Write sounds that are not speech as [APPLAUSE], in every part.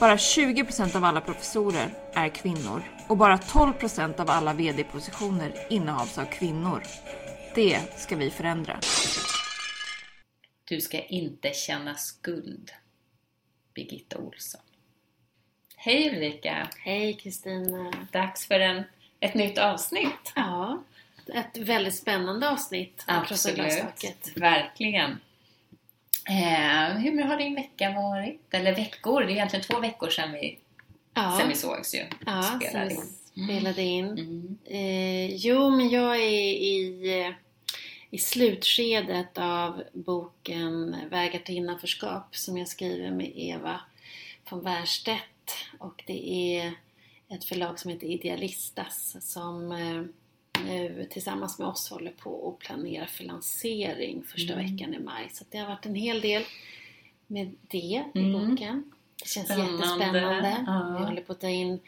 Bara 20% av alla professorer är kvinnor och bara 12% av alla VD-positioner innehas av kvinnor. Det ska vi förändra. Du ska inte känna skuld. Birgitta Olsson. Hej Ulrika! Hej Kristina! Dags för en, ett nytt avsnitt. Ja, ett väldigt spännande avsnitt av Absolut, verkligen. Eh, hur har din vecka varit? Eller veckor? Det är egentligen två veckor sedan vi, ja. sedan vi sågs ju. Ja, spelade in. Spelade in. Mm. Eh, jo, men jag är i, i slutskedet av boken Vägar till innanförskap som jag skriver med Eva von Wärstedt. Och det är ett förlag som heter Idealistas som eh, nu tillsammans med oss håller på och planerar för lansering första mm. veckan i maj. Så det har varit en hel del med det i mm. boken. Det känns Spännande. jättespännande. Ja. Vi håller på att ta in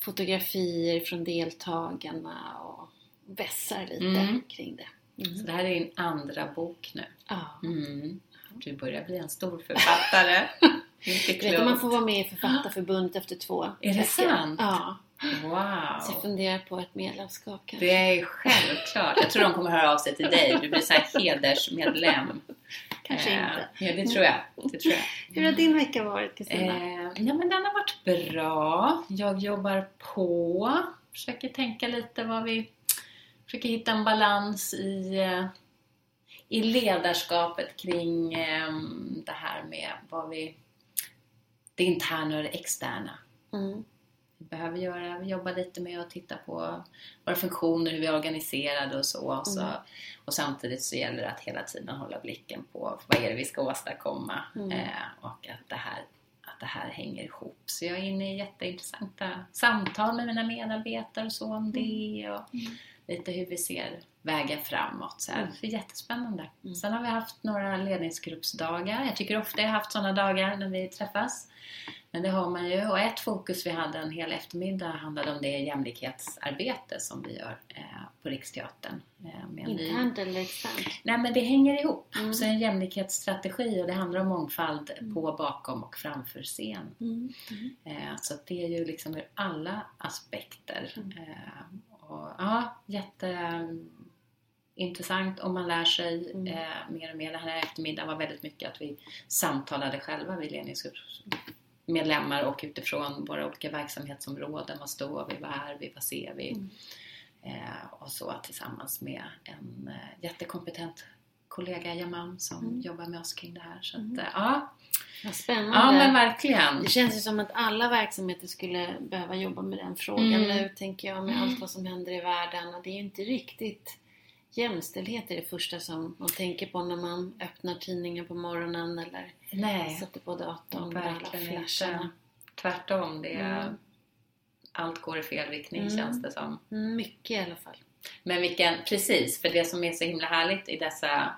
fotografier från deltagarna och vässar lite mm. kring det. Mm. Så det här är din andra bok nu? Ja. Mm. Du börjar bli en stor författare. [LAUGHS] Vet du, man får vara med i Författarförbundet efter två Är det sant? Ja. Wow! Så jag funderar på ett medlemskap kanske. Det är självklart. Jag tror de kommer höra av sig till dig. Du blir så här hedersmedlem. Kanske eh, inte. Ja, det tror jag. Det tror jag. Hur har din vecka varit Kristina? Eh, ja, men den har varit bra. Jag jobbar på. Försöker tänka lite vad vi... Försöker hitta en balans i, eh, i ledarskapet kring eh, det här med vad vi... Det interna och det externa. Mm behöver göra. Vi jobbar lite med att titta på våra funktioner, hur vi är organiserade och så. Och, så. Mm. och samtidigt så gäller det att hela tiden hålla blicken på vad är det vi ska åstadkomma mm. eh, och att det, här, att det här hänger ihop. Så jag är inne i jätteintressanta samtal med mina medarbetare och så om mm. det och mm. lite hur vi ser vägen framåt. Så här. Mm. Det är jättespännande. Mm. Sen har vi haft några ledningsgruppsdagar. Jag tycker ofta jag har haft sådana dagar när vi träffas. Men det har man ju. Och ett fokus vi hade en hel eftermiddag handlade om det jämlikhetsarbete som vi gör eh, på Riksteatern. Eh, Internt eller externt? Nej men det hänger ihop. Mm. Så en jämlikhetsstrategi och det handlar om mångfald mm. på, bakom och framför scen. Mm. mm. Eh, så det är ju liksom ur alla aspekter. Mm. Eh, och, ja, jätteintressant och man lär sig mm. eh, mer och mer. Den här eftermiddagen var väldigt mycket att vi samtalade själva vid ledningsgruppen medlemmar och utifrån våra olika verksamhetsområden. Vad står vi? Vad är vi? Vad ser vi? Mm. Eh, och så tillsammans med en eh, jättekompetent kollega Jaman som mm. jobbar med oss kring det här. Så att, mm. eh, ja. Vad spännande. Ja men verkligen. Det känns ju som att alla verksamheter skulle behöva jobba med den frågan mm. nu tänker jag med allt mm. vad som händer i världen. Och det är ju inte riktigt jämställdhet är det första som man tänker på när man öppnar tidningen på morgonen eller Nej, sätter på datorn med alla flasharna. Tvärtom, det är, mm. allt går i fel riktning mm. känns det som. Mycket i alla fall. Men vilken, precis, för det som är så himla härligt i dessa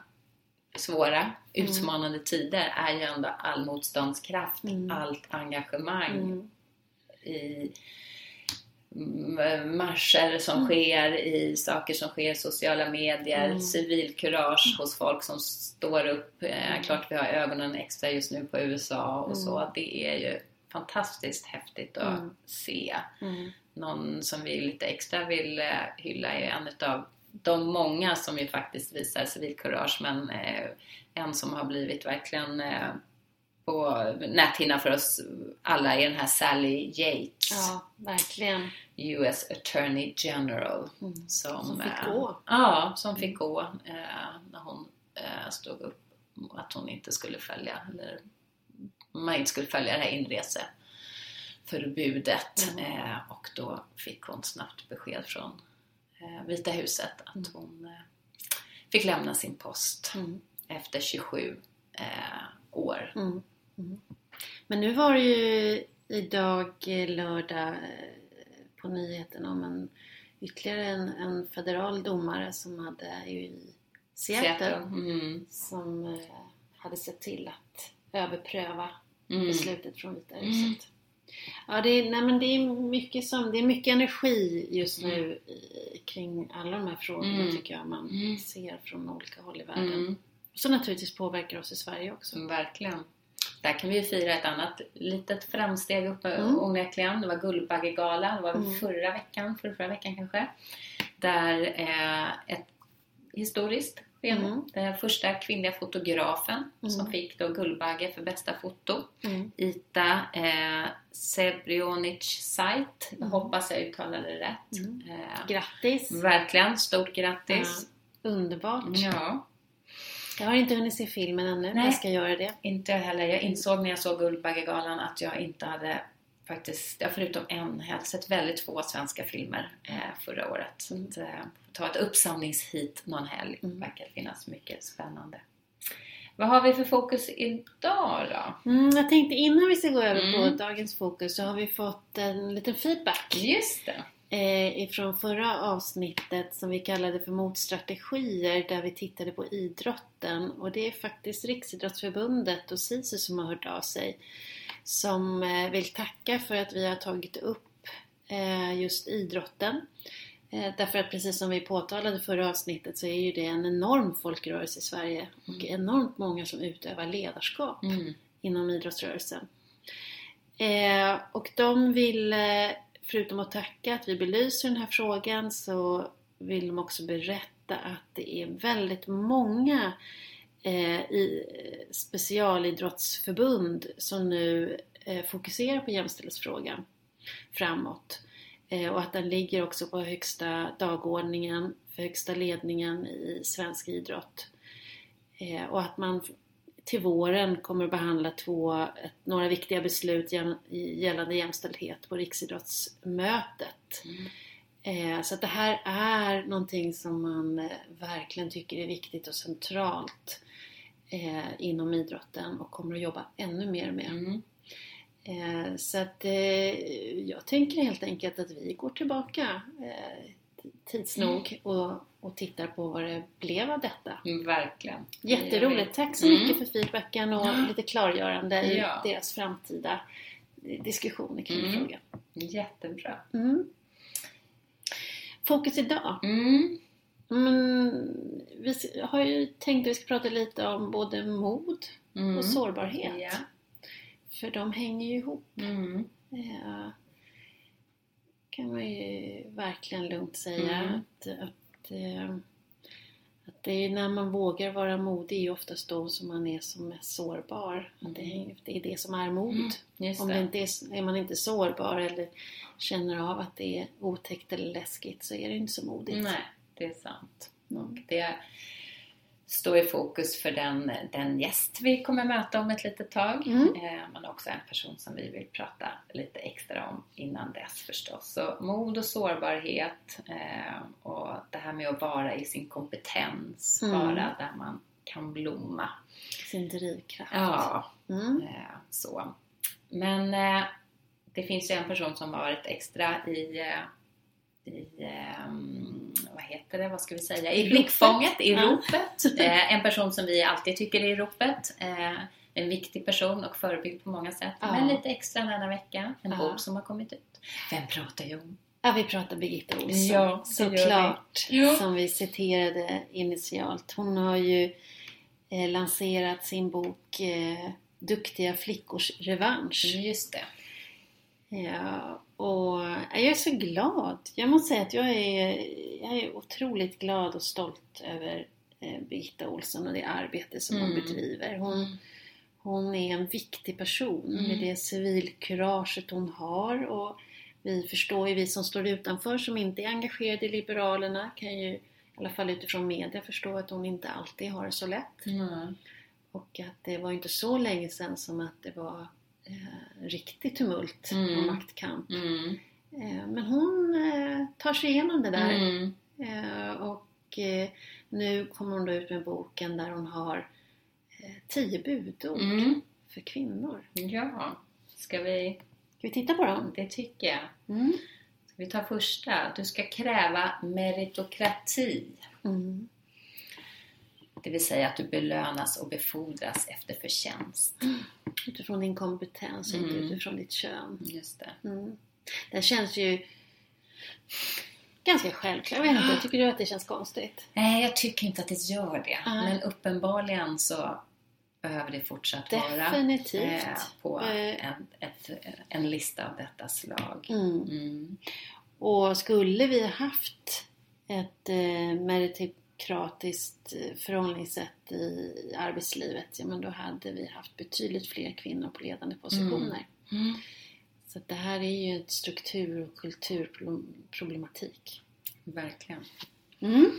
svåra, mm. utmanande tider är ju ändå all motståndskraft, mm. allt engagemang mm. i marscher som mm. sker, i saker som sker i sociala medier, mm. civilkurage mm. hos folk som står upp. Eh, mm. klart vi har ögonen extra just nu på USA och så. Mm. Det är ju fantastiskt häftigt att mm. se. Någon som vi lite extra vill eh, hylla är en av de många som ju faktiskt visar civilkurage men eh, en som har blivit verkligen eh, på näthinnan för oss alla är den här Sally Yates. Ja, verkligen. US Attorney General. Mm. Som, som, fick gå. Äh, ja, som fick gå äh, när hon äh, stod upp att hon inte skulle följa, eller man inte skulle följa det här inreseförbudet. Mm. och då fick hon snabbt besked från Vita huset att mm. hon fick lämna sin post mm. efter 27 år. Mm. Mm. Men nu var det ju idag eh, lördag eh, på nyheten om en ytterligare en, en federal domare som hade i Seattle, Seattle. Mm. som eh, hade sett till att överpröva Mm. beslutet från Vita huset. Ja, det är, nej, men det är mycket som, det är mycket energi just nu i, kring alla de här frågorna Mm. tycker jag man Mm. ser från olika håll i världen. Mm. Som naturligtvis påverkar oss i Sverige också. Verkligen. Där kan vi ju fira ett annat litet framsteg uppe Mm. onekligen. Det var Guldbaggegalan, det var Mm. förra veckan, för förra veckan kanske. Där eh, ett historiskt skeende. Mm. Den första kvinnliga fotografen Mm. som fick då Guldbagge för bästa foto. Mm. Ita eh, Sebrionic. Jag Mm. hoppas jag uttalade det rätt. Mm. Eh, Grattis! verkligen, stort grattis! Underbart! Ja, Jag har inte hunnit se filmen ännu, Nej. jag ska göra det. inte jag heller. Jag insåg när jag såg Guldbaggegalan att jag inte hade faktiskt, ja, förutom en, jag hade sett väldigt få svenska filmer eh, förra året. Så att, eh, ta ett uppsamlingshit någon helg. Mm. verkar finnas mycket spännande. Vad har vi för fokus idag då? Mm, jag tänkte innan vi ska gå över Mm. på dagens fokus så har vi fått en liten feedback Just det! Eh, ifrån förra avsnittet som vi kallade för motstrategier där vi tittade på idrotten och det är faktiskt Riksidrottsförbundet och SISU som har hört av sig som eh, vill tacka för att vi har tagit upp eh, just idrotten. Därför att precis som vi påtalade förra avsnittet så är ju det en enorm folkrörelse i Sverige och enormt många som utövar ledarskap Mm. inom idrottsrörelsen. Eh, och de vill, förutom att tacka att vi belyser den här frågan, så vill de också berätta att det är väldigt många eh, i specialidrottsförbund som nu eh, fokuserar på jämställdhetsfrågan framåt. Eh, och att den ligger också på högsta dagordningen för högsta ledningen i svensk idrott. Eh, och att man till våren kommer att behandla två, några viktiga beslut gällande jämställdhet på Riksidrottsmötet. Mm. Eh, så att det här är någonting som man eh, verkligen tycker är viktigt och centralt eh, inom idrotten och kommer att jobba ännu mer med. Mm. Eh, så att jag tänker helt enkelt att vi går tillbaka tids nog och, och tittar på vad det blev av detta. Mm, Verkligen. Jätteroligt! Tack så Mm. mycket för feedbacken och lite klargörande i Ja. deras framtida eh, diskussioner kring Mm. frågan. Jättebra. Mm. Fokus idag. Mm. Mm, vi har ju tänkt att vi ska prata lite om både mod Mm. och sårbarhet. Ja. För de hänger ju ihop. Mm. Ja, kan man ju verkligen lugnt säga Mm. att, att, eh, att det är när man vågar vara modig är oftast då som man är som mest sårbar. Att det, hänger- det är det som är mod. Mm. Om det inte är, är man inte sårbar eller känner av att det är otäckt eller läskigt så är det inte så modigt. Nej, det är sant. Mm. Det står i fokus för den, den gäst vi kommer möta om ett litet tag. Mm. Eh, men också en person som vi vill prata lite extra om innan dess förstås. Så mod och sårbarhet eh, och det här med att vara i sin kompetens, Mm. vara där man kan blomma. Sin drivkraft. Ja, Mm. Eh, så. Men det finns ju en person som har varit extra i, i eh, vad heter det, vad ska vi säga, i blickfånget, i ropet. [LAUGHS] Eh, en person som vi alltid tycker är i ropet. Eh, en viktig person och förebild på många sätt. Ja. Men lite extra denna vecka. En Ja. bok som har kommit ut. Vem pratar jag om? Ja, vi pratar Birgitta Olsson. Ja. Såklart. Ja. Som vi citerade initialt. Hon har ju eh, lanserat sin bok eh, Duktiga flickors revansch. Just det. Ja, och jag är så glad. Jag måste säga att jag är, jag är otroligt glad och stolt över eh, Birgitta Olsson och det arbete som hon Mm. bedriver. Hon, hon är en viktig person Mm. med det civilkuraget hon har och vi förstår ju, vi som står utanför som inte är engagerade i Liberalerna kan ju i alla fall utifrån media förstå att hon inte alltid har det så lätt. Mm. Och att det var inte så länge sedan som att det var eh, riktigt tumult Mm. och maktkamp. Mm. Eh, men hon eh, tar sig igenom det där. Mm. Eh, och eh, nu kommer hon då ut med boken där hon har eh, tio budord Mm. för kvinnor. Ja, ska vi Ska vi titta på dem? Det tycker jag. Mm. Ska vi ta första? Du ska kräva meritokrati. Mm. Det vill säga att du belönas och befordras efter förtjänst. Utifrån din kompetens, Mm. inte utifrån ditt kön. Just det. Mm. Det känns ju ganska självklart. Jag vet inte, tycker du att det känns konstigt? Nej, jag tycker inte att det gör det. Nej. Men uppenbarligen så behöver det fortsatt vara Definitivt. eh, på Eh. en, ett, en lista av detta slag. Mm. Mm. Och skulle vi haft ett eh, meritokratiskt eh, förhållningssätt i arbetslivet, ja men då hade vi haft betydligt fler kvinnor på ledande positioner. Mm. Så att det här är ju ett struktur och kulturproblematik. Verkligen. Mm.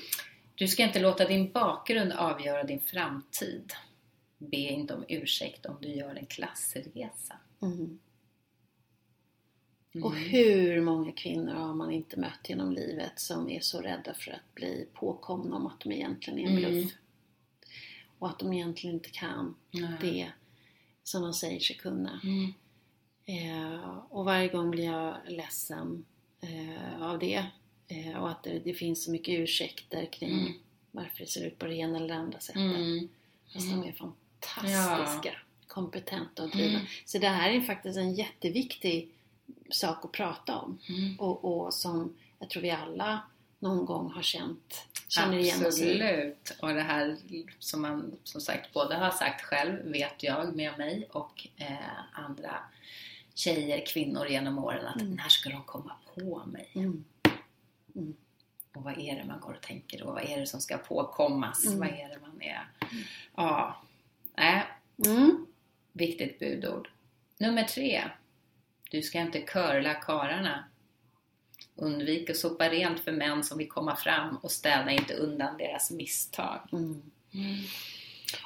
Du ska inte låta din bakgrund avgöra din framtid. Be inte om ursäkt om du gör en klassresa. Mm. Mm. Och hur många kvinnor har man inte mött genom livet som är så rädda för att bli påkomna om att de egentligen är en Mm. bluff. Och att de egentligen inte kan Nej. det som de säger sig kunna. Mm. Eh, och varje gång blir jag ledsen eh, av det. Eh, och att det, det finns så mycket ursäkter kring Mm. varför det ser ut på det ena eller andra sättet. Mm. Fast de är fantastiska, kompetenta och drivna. Mm. Så det här är faktiskt en jätteviktig sak att prata om. Mm. Och, och som jag tror vi alla någon gång har känt, känner igen oss i. Absolut. Och det här som man som sagt både har sagt själv, vet jag med mig och eh, andra tjejer, kvinnor genom åren att Mm. när ska de komma på mig? Mm. Och vad är det man går och tänker då? Vad är det som ska påkommas? Mm. Vad är det man är? Ja, äh, Mm. viktigt budord. Nummer tre. Du ska inte körla kararna. Undvik att sopa rent för män som vill komma fram och städa inte undan deras misstag. Mm.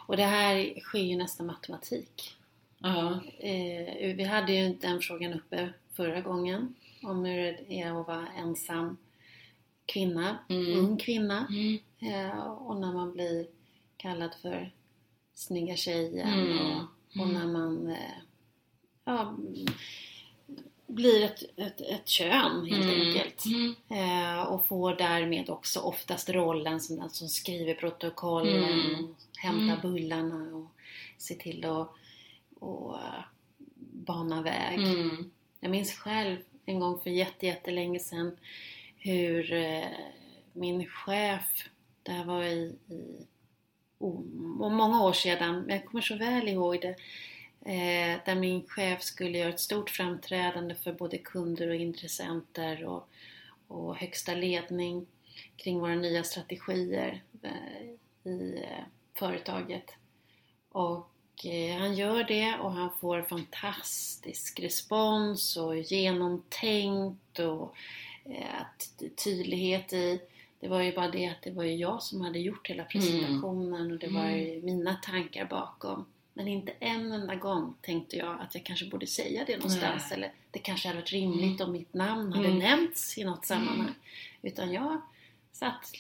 Och det här sker ju nästan matematik. Ja. Eh, vi hade ju den frågan uppe förra gången om hur det är att vara ensam kvinna, Mm. ung kvinna. Mm. Eh, och när man blir kallad för snygga tjejen Mm. och, och Mm. när man eh, ja, blir ett, ett, ett kön helt Mm. enkelt. Mm. Eh, och får därmed också oftast rollen som den som skriver protokollen Mm. och hämtar Mm. bullarna och ser till att och, eh, bana väg. Mm. Jag minns själv en gång för jätte, jättelänge sedan hur eh, min chef, det här var i, i oh, många år sedan, men jag kommer så väl ihåg det, eh, där min chef skulle göra ett stort framträdande för både kunder och intressenter och, och högsta ledning kring våra nya strategier eh, i eh, företaget. Och eh, han gör det och han får fantastisk respons och genomtänkt och eh, tydlighet i det var ju bara det att det var ju jag som hade gjort hela presentationen och det var ju mina tankar bakom. Men inte en enda gång tänkte jag att jag kanske borde säga det någonstans Nej. eller det kanske hade varit rimligt om mitt namn hade Mm. nämnts i något sammanhang. Utan jag satt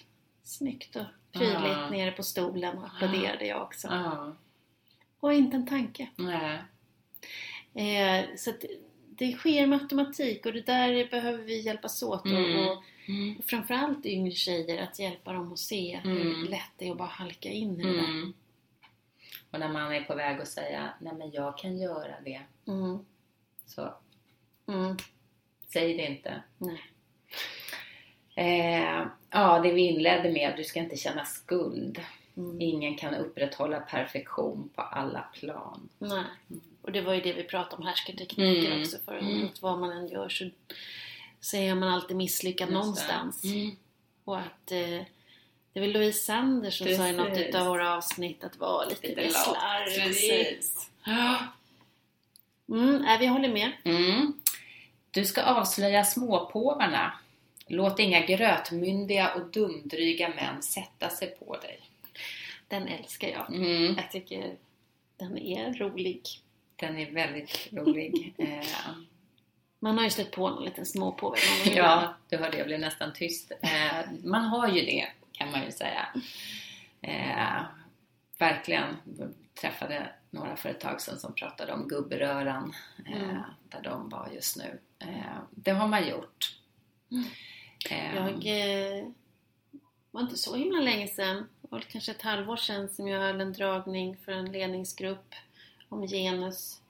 snyggt och prydligt Ja. nere på stolen och applåderade jag också. Ja. Och inte en tanke. Nej. Eh, så att det sker matematik och det där behöver vi hjälpas åt. Mm. Och, och, Mm. framförallt yngre tjejer, att hjälpa dem att se hur Mm. lätt det är att bara halka in i det där. Mm. Och när man är på väg att säga nej men jag kan göra det. Mm. Så Mm. säg det inte. Nej. Eh, ja, det vi inledde med, du ska inte känna skuld. Mm. Ingen kan upprätthålla perfektion på alla plan. Nej. Och det var ju det vi pratade om härskartekniker Mm. också förra Mm. gången. Att vad man än gör så, så är man alltid misslyckad Just någonstans. Mm. Och att eh, det väl Louise Sander som sa i något Precis. av våra avsnitt att vara lite, Lite slarvig. Precis. [GASPS] Mm, nej, vi håller med. Mm. Du ska avslöja småpåvarna. Låt inga grötmyndiga och dumdryga män sätta sig på dig. Den älskar jag. Mm. Jag tycker den är rolig. Den är väldigt rolig. [LAUGHS] Eh, Man har ju stött på någon liten småpåve ja, du hörde, jag blev nästan tyst. Eh, man har ju det, kan man ju säga. Eh, verkligen. Träffade några för ett tag sedan som pratade om gubbröran eh, Mm. där de var just nu. Eh, det har man gjort. Eh, Jag eh, var inte så himla länge sedan, det var kanske ett halvår sedan som jag höll en dragning för en ledningsgrupp om genus.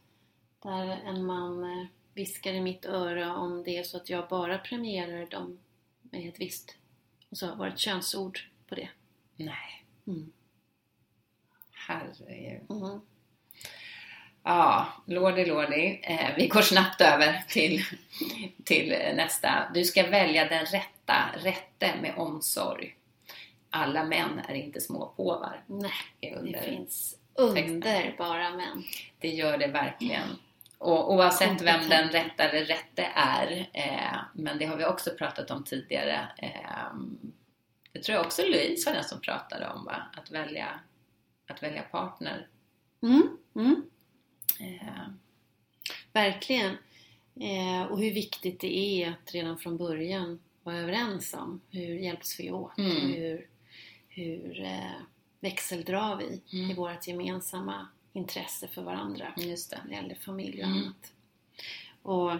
Där en man eh, viskar i mitt öra om det är så att jag bara premierar dem med ett visst, och så var det ett könsord på det. Nej, Mm. herregud. Mhm. Ja, lordi lordi. Eh, vi går snabbt över till, till nästa. Du ska välja den rätta, rätte med omsorg. Alla män är inte små påvar. Nej, det finns underbara män. Det gör det verkligen. Och oavsett vem den rätta eller rätte är, eh, men det har vi också pratat om tidigare. Eh, det tror jag också Louise var den som pratade om, va? Att välja, att välja partner. Mm, mm. Eh, Verkligen. Eh, och hur viktigt det är att redan från början vara överens om hur hjälps vi åt Mm. hur, hur eh, växeldrar vi Mm. i vårt gemensamma intresse för varandra just det. när det gäller familj och Mm. annat. Och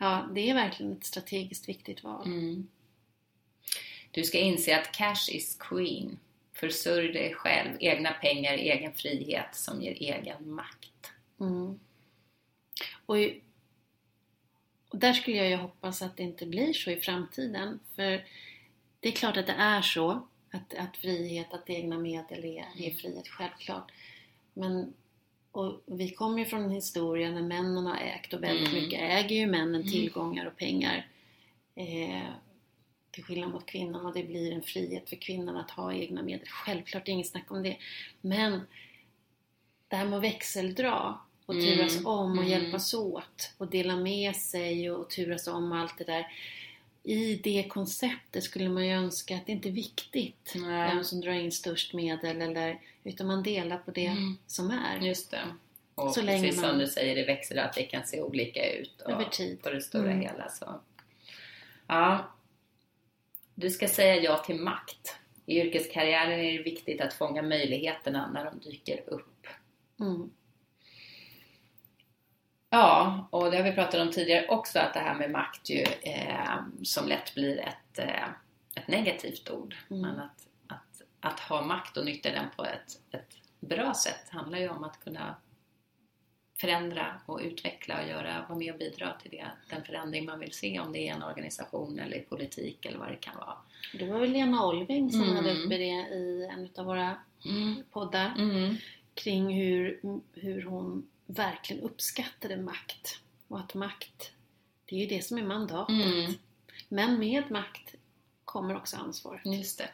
ja, det är verkligen ett strategiskt viktigt val. Mm. Du ska inse att cash is queen. Försörj dig själv, egna pengar, egen frihet som ger egen makt. Mm. Och, och där skulle jag ju hoppas att det inte blir så i framtiden. För det är klart att det är så. Att, att frihet, att egna medel är, är frihet, självklart. Men och vi kommer ju från en historia när männen har ägt och väldigt Mm. mycket äger ju männen Mm. tillgångar och pengar. Eh, till skillnad mot kvinnan och det blir en frihet för kvinnan att ha egna medel. Självklart, inget snack om det. Men det här med att växeldra och Mm. turas om och Mm. hjälpas åt och dela med sig och turas om och allt det där. I det konceptet skulle man ju önska att det inte är viktigt Nej. vem som drar in störst medel eller utan man delar på det Mm. som är. Just det. Och Så länge precis som man- du säger, det växer att det kan se olika ut. Och Över tid. På det stora Mm. hela. Så. Ja. Du ska säga ja till makt. I yrkeskarriären är det viktigt att fånga möjligheterna när de dyker upp. Mm. Ja, och det har vi pratat om tidigare också, att det här med makt ju eh, som lätt blir ett, eh, ett negativt ord. Mm. Men att, att, att ha makt och nyttja den på ett, ett bra sätt handlar ju om att kunna förändra och utveckla och göra, vara med och bidra till det, den förändring man vill se, om det är en organisation eller i politik eller vad det kan vara. Det var väl Lena Olving som Mm. hade uppe det i en av våra poddar Mm. kring hur, hur hon verkligen uppskattade makt. Och att makt, det är ju det som är mandatet. Mm. Men med makt kommer också ansvar. Just det.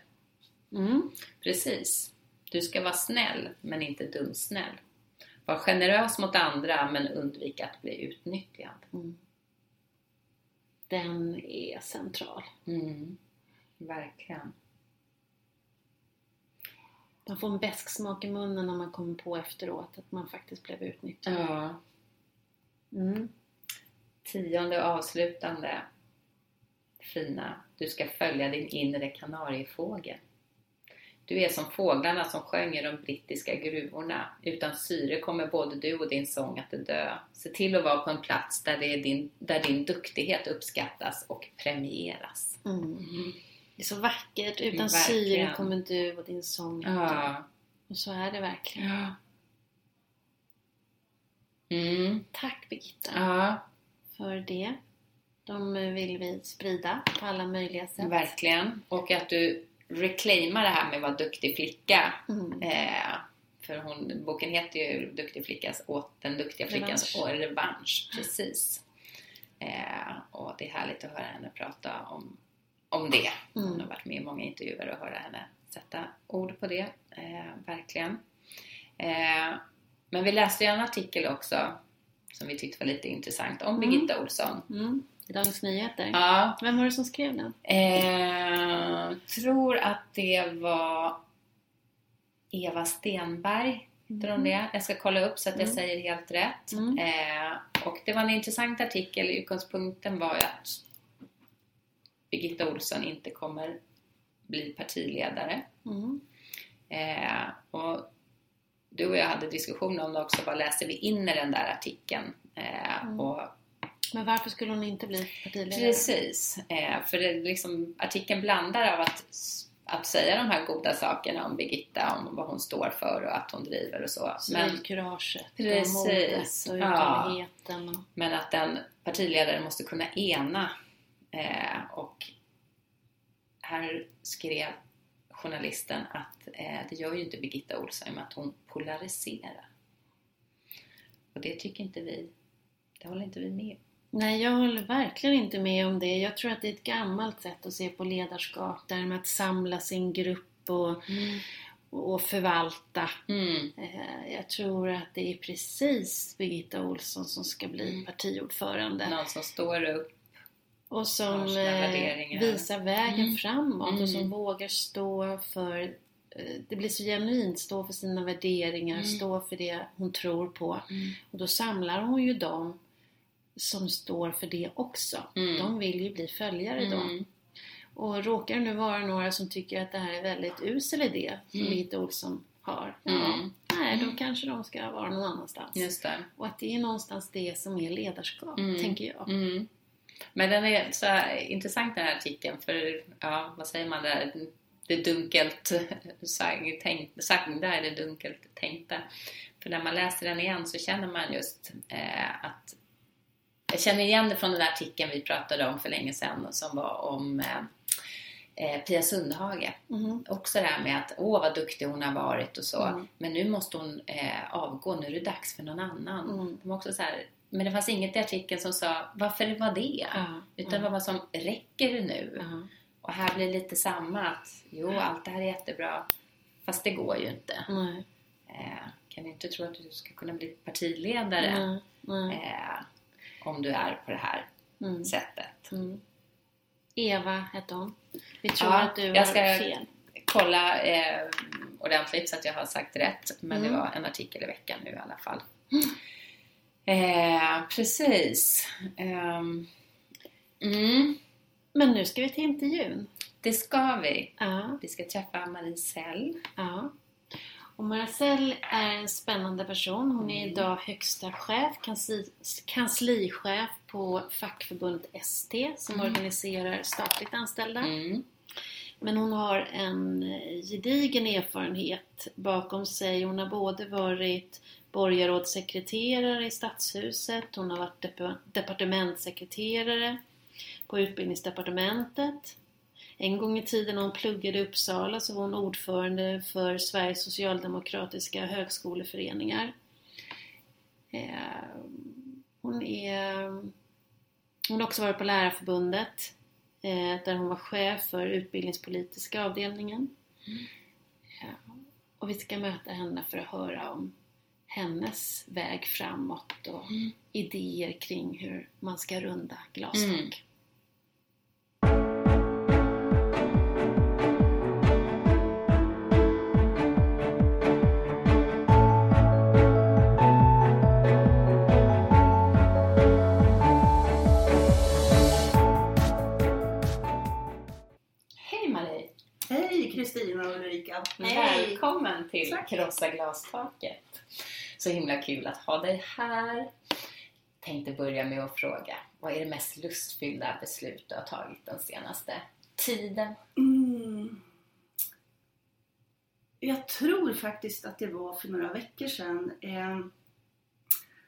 Mm. Precis. Du ska vara snäll, men inte dumsnäll. Var generös mot andra, men undvik att bli utnyttjad. Mm. Den är central. Mm. Verkligen. Man får en besk smak i munnen när man kommer på efteråt att man faktiskt blev utnyttjad. Ja. Mm. Tionde avslutande. Fina. Du ska följa din inre kanariefågel. Du är som fåglarna som sjöng i de brittiska gruvorna. Utan syre kommer både du och din sång att dö. Se till att vara på en plats där, det är din, där din duktighet uppskattas och premieras. Mm. Det är så vackert. Utan syre kommer du och din sång. Ja. Och så är det verkligen. ja. Mm. Tack Birgitta Ja, för det. De vill vi sprida på alla möjliga sätt. verkligen. Och att du reclaimar det här med att vara duktig flicka. Mm. Eh, för hon, boken heter ju Duktig flickas, åt den duktiga flickans Revansch. revansch. Precis. Eh, och det är härligt att höra henne prata om, om det. Hon Mm. har varit med i många intervjuer och höra henne sätta ord på det. Eh, verkligen. Eh, men vi läste ju en artikel också som vi tyckte var lite intressant om Mm. Birgitta Olsson. Mm. I Dagens Nyheter. Ja, Vem var det som skrev den? Eh, tror att det var Eva Stenberg. Heter hon det? Jag ska kolla upp så att jag Mm. säger helt rätt. Mm. Eh, och det var en intressant artikel. Utgångspunkten var ju att Birgitta Olsson inte kommer bli partiledare. Mm. Eh, och du och jag hade diskussion om det också, vad läser vi in i den där artikeln? Eh, Mm. och Men varför skulle hon inte bli partiledare? Precis, eh, för det, liksom, artikeln blandar av att, att säga de här goda sakerna om Birgitta, om vad hon står för och att hon driver och så. Civilkuraget och Precis, modet och ja. uthålligheten. Och... men att en partiledare måste kunna ena. Eh, och här skrev journalisten att eh, det gör ju inte Birgitta Olsson i och med att hon polariserar. Och det tycker inte vi, det håller inte vi med. Nej, jag håller verkligen inte med om det. Jag tror att det är ett gammalt sätt att se på ledarskap. Där med att samla sin grupp och, och förvalta. Mm. Eh, Jag tror att det är precis Birgitta Olsson som ska bli Mm. partiordförande. Någon som står upp Och som eh, visar vägen Mm. framåt och som Mm. vågar stå för eh, det blir så genuint, stå för sina värderingar, Mm. stå för det hon tror på. Mm. Och då samlar hon ju dem som står för det också. Mm. De vill ju bli följare då. Mm. Och råkar det nu vara några som tycker att det här är väldigt usel idé som Mm. Birgitta Olsson har. Ja, Mm. nej, då kanske de ska vara någon annanstans. Just det. Och att det är någonstans det som är ledarskap, Mm. tänker jag. Mm. Men den är så intressant den här artikeln för, ja vad säger man där? Det dunkelt sagda är det dunkelt tänkta. För när man läser den igen så känner man just eh, att jag känner igen det från den där artikeln vi pratade om för länge sedan som var om eh, eh, Pia Sundhage. Mhm. Också det här med att åh vad duktig hon har varit och så. Mm. Men nu måste hon eh, avgå, nu är det dags för någon annan. Mm. De också så här, men det fanns inget i artikeln som sa varför var det? Ja, Utan det var som, räcker det nu? Och här blir det lite samma att jo, allt det här är jättebra. Fast det går ju inte. Nej, Eh, kan inte tro att du ska kunna bli partiledare nej, nej. eh, om du är på det här Mm. sättet? Mm. Eva hette hon. Vi tror Ja, att du jag ska- fel. Kolla eh, ordentligt så att jag har sagt rätt. Men Mm. det var en artikel i veckan nu i alla fall. Eh, precis. Ehm, mm, Men nu ska vi till intervjun. det ska vi. Ja, Vi ska träffa Marie Sell. ja. Och Marcel är en spännande person. Hon är idag högsta chef, kansli, kanslichef på fackförbundet ST som organiserar statligt anställda. Mm. Men hon har en eh, gedigen erfarenhet bakom sig. Hon har både varit borgarrådssekreterare i Stadshuset, hon har varit dep- departementssekreterare på Utbildningsdepartementet. En gång i tiden när hon pluggade i Uppsala så var hon ordförande för Sveriges socialdemokratiska högskoleföreningar. Eh, Hon, är, hon har också varit på Lärarförbundet eh, där hon var chef för utbildningspolitiska avdelningen. Ja, Och vi ska möta henne för att höra om hennes väg framåt och idéer kring hur man ska runda glastak. Mm. Hej Marie! Hej Kristina och Ulrika! Hej. Välkommen till Tack. Krossa glastaket! Så himla kul att ha dig här. Tänkte börja med att fråga, vad är det mest lustfyllda beslut du har tagit den senaste tiden? Mm. Jag tror faktiskt att det var för några veckor sedan. Eh,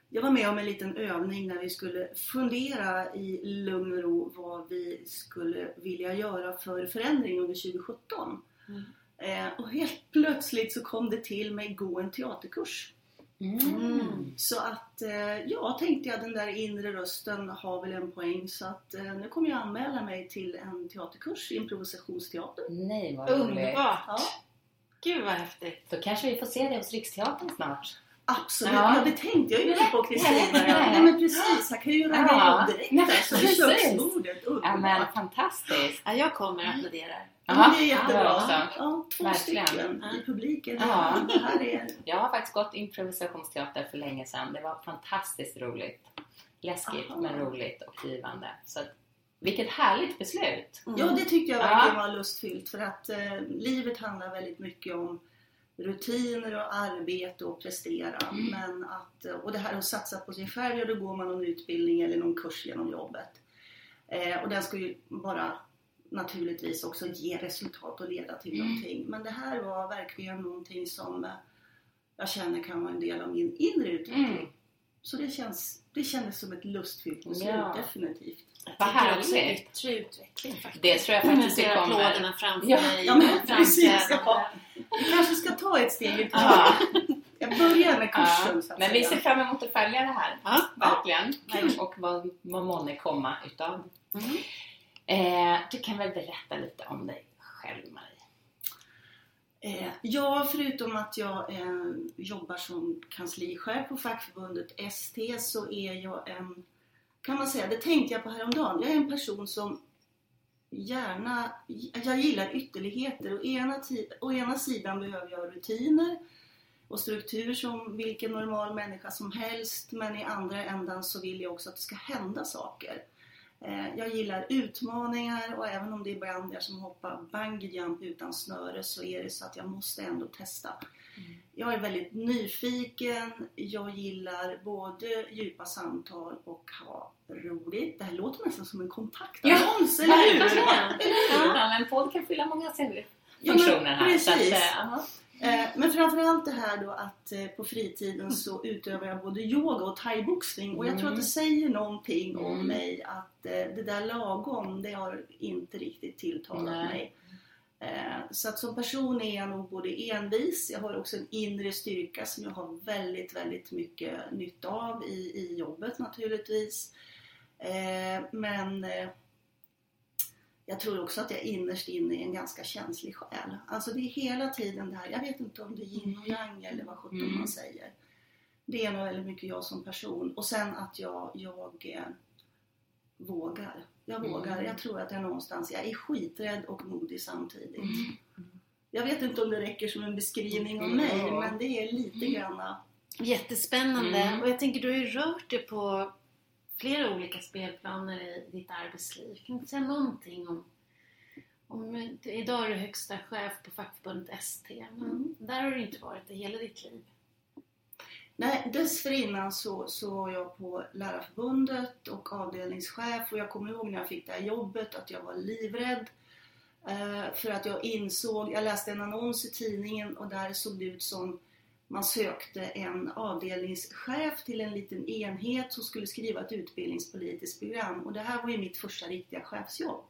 Jag var med om en liten övning när vi skulle fundera i lugn och ro vad vi skulle vilja göra för förändring under 2017. Mm. Eh, Och helt plötsligt så kom det till mig gå en teaterkurs. Mm. Så att, eh, ja, tänkte jag den där inre rösten har väl en poäng. Så att eh, nu kommer jag anmäla mig till en teaterkurs, improvisationsteater. Nej, vad roligt! Underbart! Ja, Gud vad häftigt! Då kanske vi får se dig hos Riksteatern snart. absolut. Ja. Ja. det tänkte jag ju inte på Kristina. Nej, men precis. Jag kan ju göra Ja. det direkt Nej, alltså, precis. köksbordet. Ja men fantastiskt! Ja, jag kommer att applådera. Ja, Jaha, det är jättebra. Ja, två Verkligen. stycken i publiken. Ja. Det här är... Jag har faktiskt gått improvisationsteater för länge sedan. Det var fantastiskt roligt. Läskigt Aha. men roligt och givande. Så vilket härligt beslut! Mm. Ja, det tyckte jag Ja. verkligen var lustfyllt för att eh, livet handlar väldigt mycket om rutiner och arbete och prestera. Mm. Men att, och det här att satsa på sig själv, ja då går man någon utbildning eller någon kurs genom jobbet. Eh, och den ska ju bara naturligtvis också ge resultat och leda till Mm. någonting. Men det här var verkligen någonting som eh, jag känner kan vara en del av min inre utveckling. Mm. Så det, känns, det kändes som ett lustfyllt beslut, Ja. definitivt. Vad härligt. också är yttre utveckling faktiskt. Det tror jag Jag faktiskt ser det kommer. applåderna framför Ja, mig. ja, men precis, ja. Vi kanske ska ta ett steg i Ja. Jag börjar med Ja, kursen så att men vi ser fram emot att följa det här. Ja. Verkligen. Kul. Och vad, vad månne komma utav. Mm. Eh, du kan väl berätta lite om dig själv Marie? Eh, ja, förutom att jag eh, jobbar som kanslichef på fackförbundet ST så är jag en, kan man säga, det tänkte jag på häromdagen, jag är en person som gärna, jag gillar ytterligheter. Å ena, å ena sidan behöver jag rutiner och struktur som vilken normal människa som helst men i andra ändan så vill jag också att det ska hända saker. Eh, Jag gillar utmaningar och även om det ibland är som att hoppa bungee jump utan snöre så är det så att jag måste ändå testa. Jag är väldigt nyfiken, jag gillar både djupa samtal och ha roligt. Det här låter nästan som en kontaktannons, eller hur? verkligen. Ja, men podd kan fylla många Ja, funktioner här. Så att, precis. eh, Eh, Men framförallt det här då att eh, på fritiden så utövar jag både yoga och thaiboxning och jag tror att det Mm. säger någonting om Mm. mig att eh, det där lagom, det har inte riktigt tilltalat Nej. mig. Så att som person är jag nog både envis, jag har också en inre styrka som jag har väldigt, väldigt mycket nytta av i, i jobbet naturligtvis. Men jag tror också att jag innerst inne är en ganska känslig själ. Alltså det är hela tiden det här, jag vet inte om det är yin och yang eller vad sjutton Mm. man säger. Det är nog väldigt mycket jag som person. Och sen att jag, jag eh, vågar. Jag Mm. vågar. Jag tror att jag någonstans, jag är skiträdd och modig samtidigt. Mm. Jag vet inte om det räcker som en beskrivning av Mm. mig, men det är lite granna Jättespännande. Mm. Och jag tänker du har ju rört dig på flera olika spelplaner i ditt arbetsliv. Kan du säga någonting om, om idag är du högsta chef på fackförbundet ST. Men Mm. där har du inte varit i hela ditt liv. Nej, dessförinnan så, så var jag på Lärarförbundet och avdelningschef och jag kommer ihåg när jag fick det här jobbet att jag var livrädd. Eh, för att jag insåg, jag läste en annons i tidningen och där såg det ut som man sökte en avdelningschef till en liten enhet som skulle skriva ett utbildningspolitiskt program och det här var ju mitt första riktiga chefsjobb.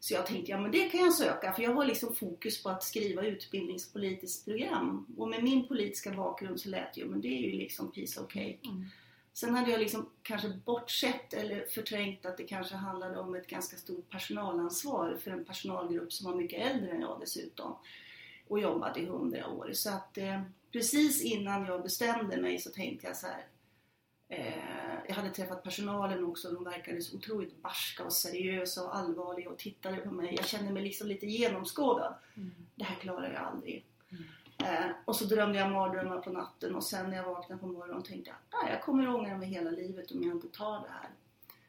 Så jag tänkte, ja men det kan jag söka för jag har liksom fokus på att skriva utbildningspolitiskt program. Och med min politiska bakgrund så lät ju, men det är ju liksom piece of cake. Mm. Sen hade jag liksom kanske bortsett eller förträngt att det kanske handlade om ett ganska stort personalansvar för en personalgrupp som var mycket äldre än jag dessutom. Och jobbat i hundra år. Så att eh, precis innan jag bestämde mig så tänkte jag så här. Eh, jag hade träffat personalen också de verkade så otroligt barska och seriösa och allvarliga och tittade på mig. Jag kände mig liksom lite genomskådad. Det här klarar jag aldrig. Eh, och så drömde jag mardrömmar på natten och sen när jag vaknade på morgonen tänkte jag ah, jag kommer ångra mig hela livet om jag inte tar det här.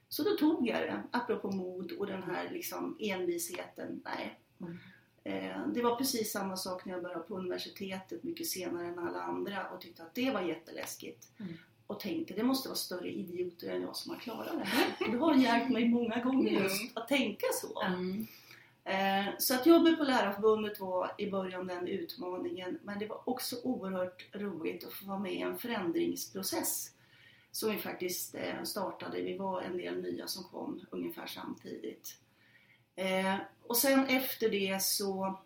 Så då tog jag det, apropå mod och den här liksom envisheten. Nej. Mm. Eh, det var precis samma sak när jag började på universitetet mycket senare än alla andra och tyckte att det var jätteläskigt. Mm. Och tänkte det måste vara större idioter än jag som har klarat det här. Det har hjälpt mig många gånger just att tänka så. Mm. Eh, Så att jobbet på Lärarförbundet var i början den utmaningen men det var också oerhört roligt att få vara med i en förändringsprocess som vi faktiskt eh, startade. Vi var en del nya som kom ungefär samtidigt. Eh, Och sen efter det så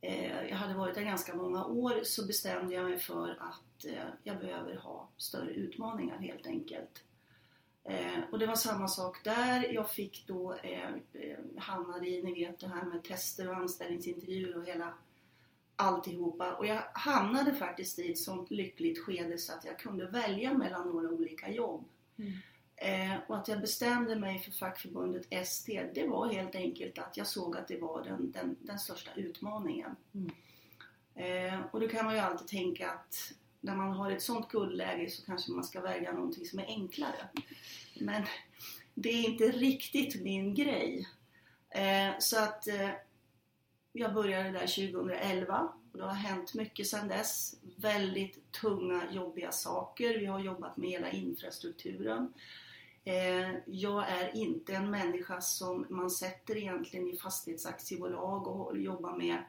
eh, jag hade varit där ganska många år så bestämde jag mig för att eh, jag behöver ha större utmaningar helt enkelt. Eh, och det var samma sak där. Jag fick då, eh, eh, hamnade i, ni vet det här med tester och anställningsintervjuer och hela alltihopa. Och jag hamnade faktiskt i ett sånt lyckligt skede så att jag kunde välja mellan några olika jobb. Mm. Eh, och att jag bestämde mig för fackförbundet ST, det var helt enkelt att jag såg att det var den, den, den största utmaningen. Mm. Eh, och då kan man ju alltid tänka att när man har ett sånt guldläge så kanske man ska välja någonting som är enklare. Men det är inte riktigt min grej. Eh, så att eh, jag började där 2011 Och det har hänt mycket sedan dess. Väldigt tunga, jobbiga saker. Vi har jobbat med hela infrastrukturen. Eh, jag är inte en människa som man sätter egentligen i fastighetsaktiebolag och jobbar med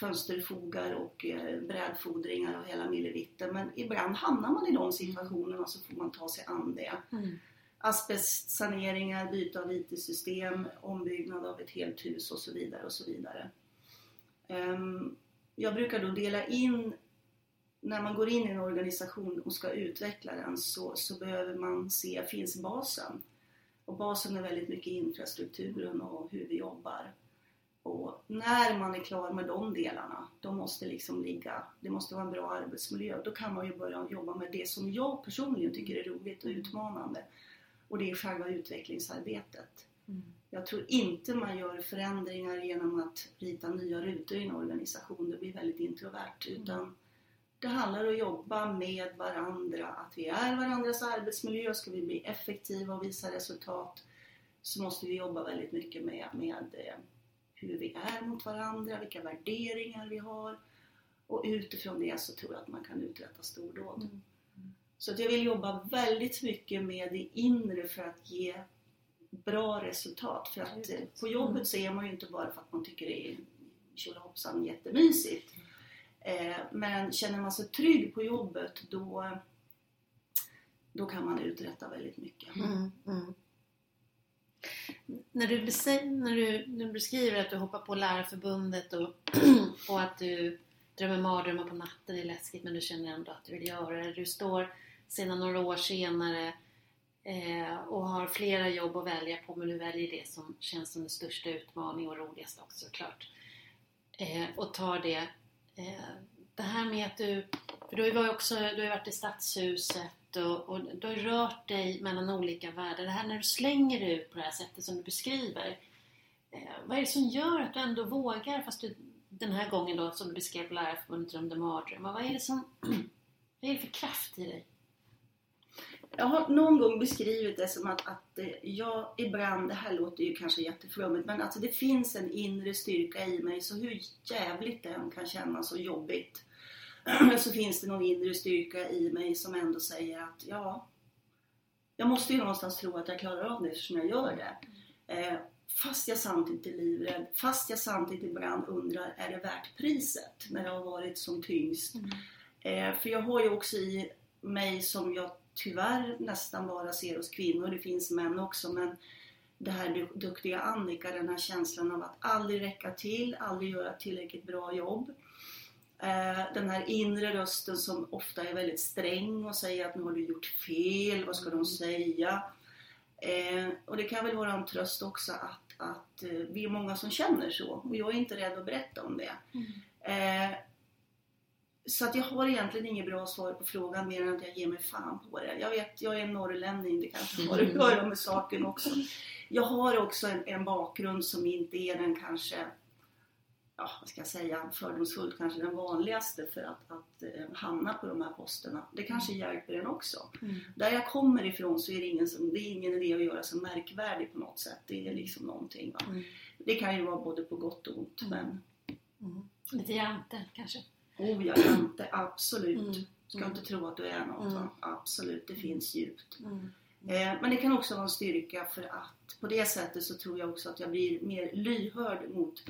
fönsterfogar och eh, brädfodringar och hela millevitten. Men ibland hamnar man i de situationerna så får man ta sig an det. Mm. Asbestsaneringar, byte av IT-system, ombyggnad av ett helt hus och så vidare och så vidare. Um, jag brukar då dela in när man går in i en organisation och ska utveckla den så, så behöver man se, finns basen? Och basen är väldigt mycket infrastrukturen och hur vi jobbar. Och när man är klar med de delarna, då måste liksom ligga, det måste vara en bra arbetsmiljö. Då kan man ju börja jobba med det som jag personligen tycker är roligt och utmanande. Och det är själva utvecklingsarbetet. Mm. Jag tror inte man gör förändringar genom att rita nya rutor i en organisation. Det blir väldigt introvert. Mm. Utan det handlar om att jobba med varandra, att vi är varandras arbetsmiljö. Ska vi bli effektiva och visa resultat så måste vi jobba väldigt mycket med, med eh, hur vi är mot varandra, vilka värderingar vi har. Och utifrån det så tror jag att man kan uträtta stordåd. Mm. Så att jag vill jobba väldigt mycket med det inre för att ge bra resultat. För att mm. på jobbet så är man ju inte bara för att man tycker det är tjolahoppsan jättemysigt. Eh, men känner man sig trygg på jobbet då, då kan man uträtta väldigt mycket. Mm, mm. När, du när, du, när du beskriver att du hoppar på Lärarförbundet och, [CLEARS THROAT] och att du drömmer mardrömmar på natten det är läskigt men du känner ändå att du vill göra det. Du står sedan några år senare eh, och har flera jobb att välja på men du väljer det som känns som den största utmaningen och roligast också såklart. Eh, och tar det. Eh, det här med att du, för du har ju också, du har varit i Stadshuset och, och du har rört dig mellan olika världar. Det här när du slänger ut på det här sättet som du beskriver. Eh, vad är det som gör att du ändå vågar, fast du den här gången då som du beskrev på Lärarförbundet drömde mardrömmar. Vad är det som, [CLEARS THROAT] vad är det för kraft i dig? Jag har någon gång beskrivit det som att, att jag ibland, det här låter ju kanske jätteflummigt, men alltså det finns en inre styrka i mig så hur jävligt det än kan kännas så jobbigt [CLEARS THROAT] så finns det någon inre styrka i mig som ändå säger att ja, jag måste ju någonstans tro att jag klarar av det eftersom jag gör det. Eh, fast jag samtidigt är livrädd, fast jag samtidigt ibland undrar, är det värt priset när det har varit som tyngst? Mm. Eh, för jag har ju också i mig som jag tyvärr nästan bara ser hos kvinnor, det finns män också, men det här duktiga Annika, den här känslan av att aldrig räcka till, aldrig göra tillräckligt bra jobb. Eh, den här inre rösten som ofta är väldigt sträng och säger att nu har du gjort fel, vad ska de säga? Eh, och det kan väl vara en tröst också att, att eh, vi är många som känner så och jag är inte rädd att berätta om det. Mm. Så att jag har egentligen inget bra svar på frågan mer än att jag ger mig fan på det. Jag vet, jag är norrlänning, det kanske har att göra med saken också. Jag har också en, en bakgrund som inte är den kanske, ja vad ska jag säga, fördomsfullt kanske den vanligaste för att, att eh, hamna på de här posterna. Det kanske hjälper en också. Mm. Där jag kommer ifrån så är det ingen, som, det är ingen idé att göra sig märkvärdig på något sätt. Det är liksom någonting. Mm. Det kan ju vara både på gott och ont. Mm. Men... Mm. Lite jante kanske? Oh ja, Jante, absolut. Mm. Ska mm. inte tro att du är något. Mm. Absolut, det finns djupt. Mm. Eh, men det kan också vara en styrka för att på det sättet så tror jag också att jag blir mer lyhörd mot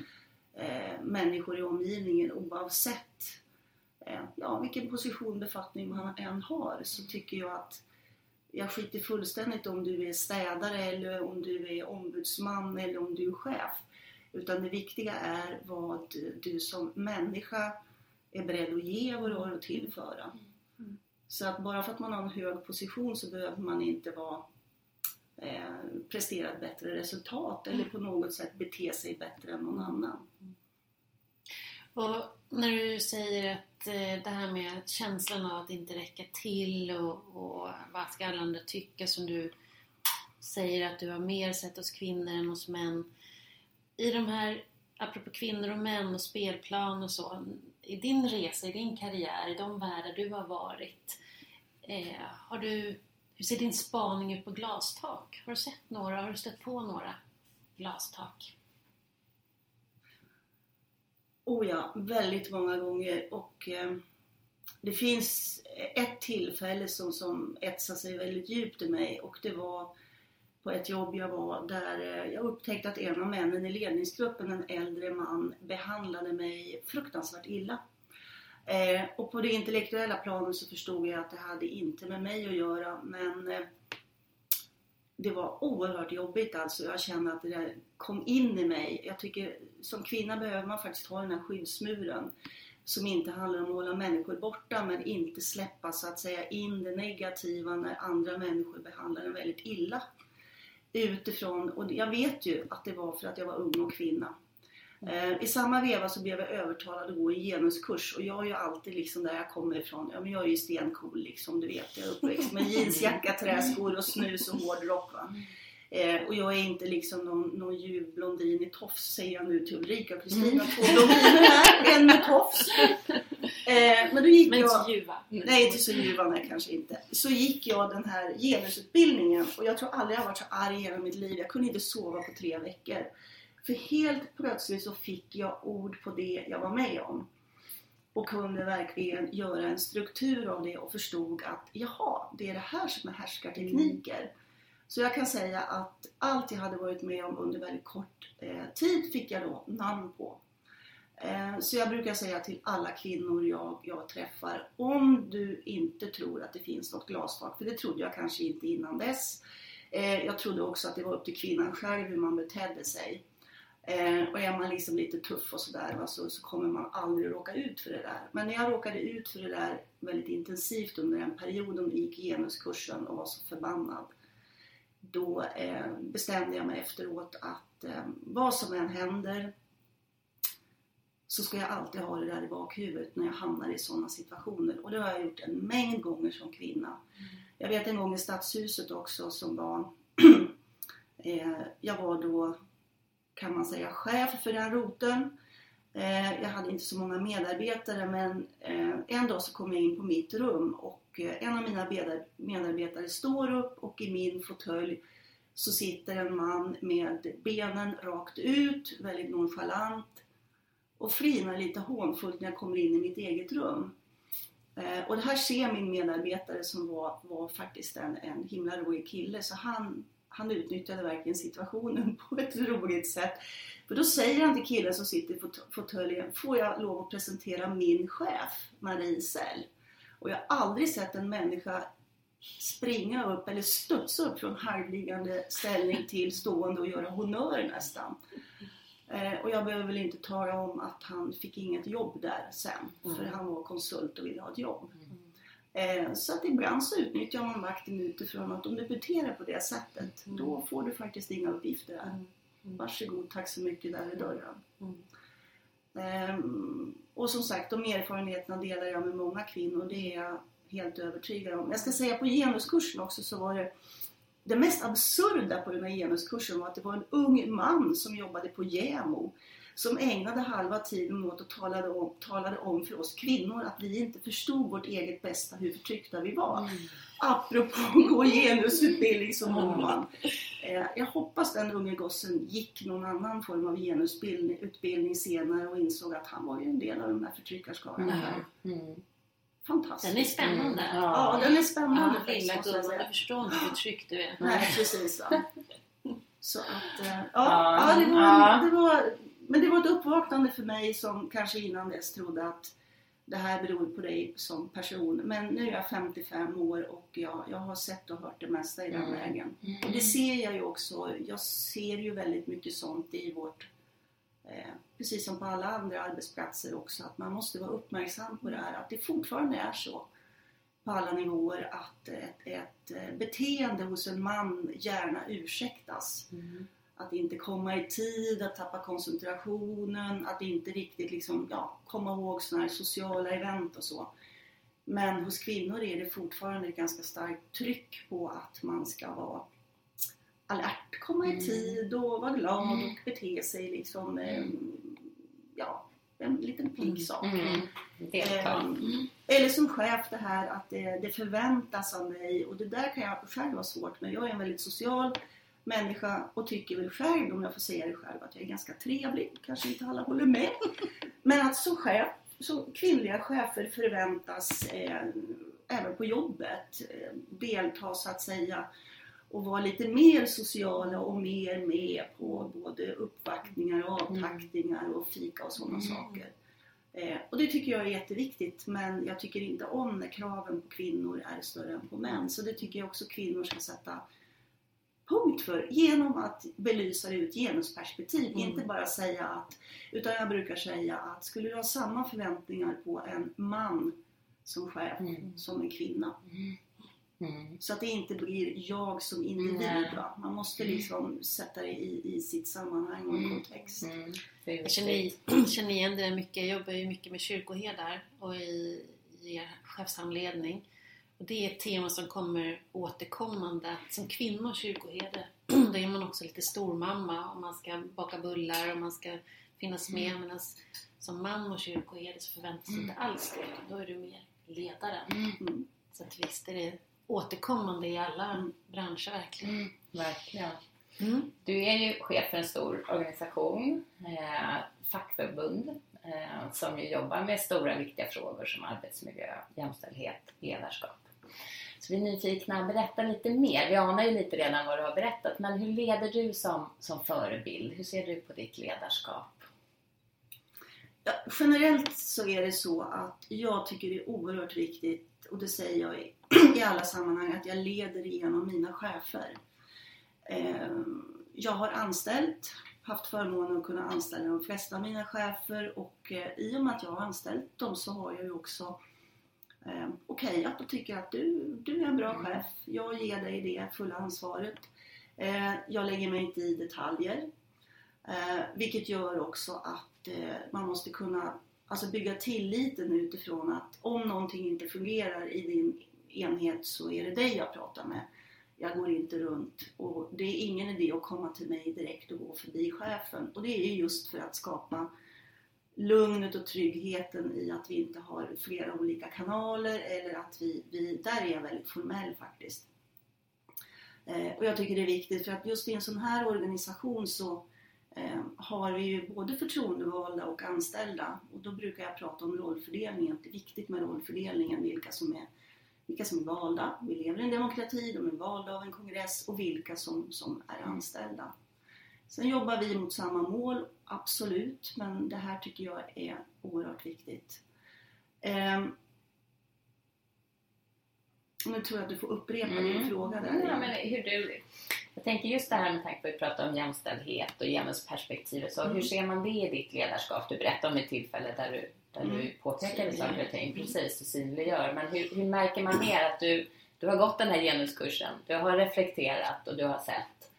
eh, människor i omgivningen oavsett eh, ja, vilken position, befattning man än har så tycker jag att jag skiter fullständigt om du är städare eller om du är ombudsman eller om du är chef. Utan det viktiga är vad du som människa är beredd att ge vad du har att tillföra. Mm. Så att bara för att man har en hög position så behöver man inte vara eh, prestera ett bättre resultat eller på något sätt bete sig bättre än någon annan. Och när du säger att eh, det här med känslan av att inte räcka till och, och vad ska alla andra tycka som du säger att du har mer sett hos kvinnor än hos män. I de här, apropå kvinnor och män och spelplan och så, i din resa, i din karriär, i de världar du har varit, eh, har du, hur ser din spaning ut på glastak? Har du sett några? Har du stött på några glastak? Oh ja, väldigt många gånger. Och eh, det finns ett tillfälle som, som etsar sig väldigt djupt i mig och det var på ett jobb jag var där eh, jag upptäckte att en av männen i ledningsgruppen, en äldre man, behandlade mig fruktansvärt illa. Eh, och på det intellektuella planet så förstod jag att det hade inte med mig att göra men eh, det var oerhört jobbigt alltså. Jag kände att det där kom in i mig. Jag tycker som kvinna behöver man faktiskt ha den här skyddsmuren som inte handlar om att hålla människor borta men inte släppa så att säga in det negativa när andra människor behandlar en väldigt illa. Utifrån, och jag vet ju att det var för att jag var ung och kvinna. Mm. I samma veva så blev jag övertalad att gå en genuskurs och jag är ju alltid liksom där jag kommer ifrån. Ja men jag är ju stencool liksom, du vet. Jag är uppväxt med jeansjacka, träskor och snus och hårdrock va. Eh, och jag är inte liksom någon, någon ljuv blondin i tofs säger jag nu till Ulrika och Kristina. Två blondiner här, en med tofs. Eh, men då gick Men jag... inte ljuva. Nej, inte så ljuva, nej kanske inte. Så gick jag den här genusutbildningen och jag tror aldrig jag varit så arg i hela mitt liv. Jag kunde inte sova på tre veckor. För helt plötsligt så fick jag ord på det jag var med om. Och kunde verkligen göra en struktur av det och förstod att jaha, det är det här som är härskartekniker. Så jag kan säga att allt jag hade varit med om under väldigt kort eh, tid fick jag då namn på. Eh, så jag brukar säga till alla kvinnor jag, jag träffar, om du inte tror att det finns något glastak, för det trodde jag kanske inte innan dess. Eh, jag trodde också att det var upp till kvinnan själv hur man betedde sig. Eh, och är man liksom lite tuff och sådär så, så kommer man aldrig råka ut för det där. Men när jag råkade ut för det där väldigt intensivt under en period och gick genuskursen och var så förbannad. Då eh, bestämde jag mig efteråt att eh, vad som än händer så ska jag alltid ha det där i bakhuvudet när jag hamnar i sådana situationer. Och det har jag gjort en mängd gånger som kvinna. Jag vet en gång i Stadshuset också som barn. [CLEARS THROAT] eh, jag var då, kan man säga, chef för den roten. Eh, jag hade inte så många medarbetare men eh, en dag så kom jag in på mitt rum och eh, en av mina medarbetare står upp och i min fåtölj så sitter en man med benen rakt ut, väldigt nonchalant och flinar lite hånfullt när jag kommer in i mitt eget rum. Eh, och det här ser min medarbetare som var, var faktiskt en, en himla rolig kille så han, han utnyttjade verkligen situationen [LAUGHS] på ett roligt sätt. För då säger han till killen som sitter i fåt- fåtöljen, får jag lov att presentera min chef Marie Sell? Och jag har aldrig sett en människa springa upp eller studsa upp från halvliggande ställning till stående och göra honör nästan. Eh, och jag behöver väl inte tala om att han fick inget jobb där sen. För han var konsult och ville ha ett jobb. Eh, så att ibland så utnyttjar man makten utifrån att om du beter dig på det sättet, då får du faktiskt inga uppgifter där. Varsågod, tack så mycket, där är dörren. Ehm, och som sagt, de erfarenheterna delar jag med många kvinnor, det är jag helt övertygad om. Jag ska säga på genuskursen också så var det det mest absurda på den här genuskursen var att det var en ung man som jobbade på JämO som ägnade halva tiden åt att talade om, talade om för oss kvinnor att vi inte förstod vårt eget bästa, hur förtryckta vi var. Apropå [LAUGHS] att gå genusutbildning som ung man. Eh, jag hoppas den unge gossen gick någon annan form av genusutbildning senare och insåg att han var ju en del av den här förtryckarskarorna. Mm. Mm. Fantastiskt. Den är spännande. Ja, den är spännande Ja, lilla jag gumman, du förstår inte hur tryggt du är. Nej, precis. Så att, eh, ja, Ja, ja, det var, ja. det var, men det var ett uppvaknande för mig som kanske innan dess trodde att det här beror på dig som person. Men nu är jag 55 år och jag, jag har sett och hört det mesta i den Mm. vägen. Och det ser jag ju också. Jag ser ju väldigt mycket sånt i vårt, eh, precis som på alla andra arbetsplatser också, att man måste vara uppmärksam på det här. Att det fortfarande är så på alla nivåer att ett, ett beteende hos en man gärna ursäktas. Mm. Att inte komma i tid, att tappa koncentrationen, att inte riktigt liksom, ja, komma ihåg sådana här sociala event och så. Men hos kvinnor är det fortfarande ett ganska starkt tryck på att man ska vara alert, komma i Mm. tid och vara glad och bete sig liksom, eh, ja, en liten pigg sak. Mm. Ehm, Eller som chef det här att det, det förväntas av mig och det där kan jag själv ha svårt med. Jag är en väldigt social människa och tycker väl själv, om jag får säga det själv, att jag är ganska trevlig. Kanske inte alla håller med. [LAUGHS] Men att som chef, så kvinnliga chefer förväntas eh, även på jobbet eh, delta så att säga och vara lite mer sociala och mer med på både uppvaktningar och avtackningar och fika och sådana mm. saker. Eh, och det tycker jag är jätteviktigt men jag tycker inte om när kraven på kvinnor är större än på män. Så det tycker jag också kvinnor ska sätta punkt för genom att belysa det ur ett genusperspektiv. Mm. Inte bara säga att, utan jag brukar säga att skulle du ha samma förväntningar på en man som chef mm. som en kvinna. Mm. Mm. Så att det inte blir jag som individ. Va? Man måste liksom sätta det i, i sitt sammanhang och mm. kontext. Mm. Jag känner, känner igen det mycket. Jag jobbar ju mycket med kyrkoherdar och i, i chefshandledning. Och det är ett tema som kommer återkommande. Som kvinna och kyrkoherde [CLEARS THROAT] då är man också lite stormamma och man ska baka bullar och man ska finnas med. Mm. Medan som man och kyrkoherde så förväntas mm. inte alls det. Då är du mer ledaren. Mm. Så att visst är det återkommande i alla branscher verkligen. Mm, verkligen. Mm. Du är ju chef för en stor organisation, eh, fackförbund, som ju jobbar med stora viktiga frågor som arbetsmiljö, jämställdhet, ledarskap. Så vi är nyfikna, berätta lite mer. Vi anar ju lite redan vad du har berättat, men hur leder du som, som förebild? Hur ser du på ditt ledarskap? Ja, generellt så är det så att jag tycker det är oerhört viktigt och det säger jag i, [CLEARS THROAT] i alla sammanhang, att jag leder igenom mina chefer. Ehm, jag har anställt, haft förmånen att kunna anställa de flesta av mina chefer och eh, i och med att jag har anställt dem så har jag ju också eh, okejat och tycker att du, du är en bra mm. chef. Jag ger dig det fulla ansvaret. Eh, jag lägger mig inte i detaljer. Eh, vilket gör också att eh, man måste kunna alltså bygga tilliten utifrån att om någonting inte fungerar i din enhet så är det dig jag pratar med. Jag går inte runt och det är ingen idé att komma till mig direkt och gå förbi chefen. Och det är just för att skapa lugnet och tryggheten i att vi inte har flera olika kanaler eller att vi, vi där är jag väldigt formell faktiskt. Eh, och jag tycker det är viktigt för att just i en sån här organisation så eh, har vi ju både förtroendevalda och anställda och då brukar jag prata om rollfördelningen. Det är viktigt med rollfördelningen, vilka som är, vilka som är valda. Vi lever i en demokrati, de är valda av en kongress och vilka som, som är anställda. Sen jobbar vi mot samma mål, absolut, men det här tycker jag är oerhört viktigt. Eh, nu tror jag att du får upprepa mm. din fråga där. Ja, men hur du, jag tänker just det här med tanke på att vi pratar om jämställdhet och genusperspektivet. Så mm. Hur ser man det i ditt ledarskap? Du berättade om ett tillfälle där du, där mm. du påpekade saker och ting. Precis, och synliggör. Men hur, hur märker man mer att du, du har gått den här genuskursen? Du har reflekterat och du har sett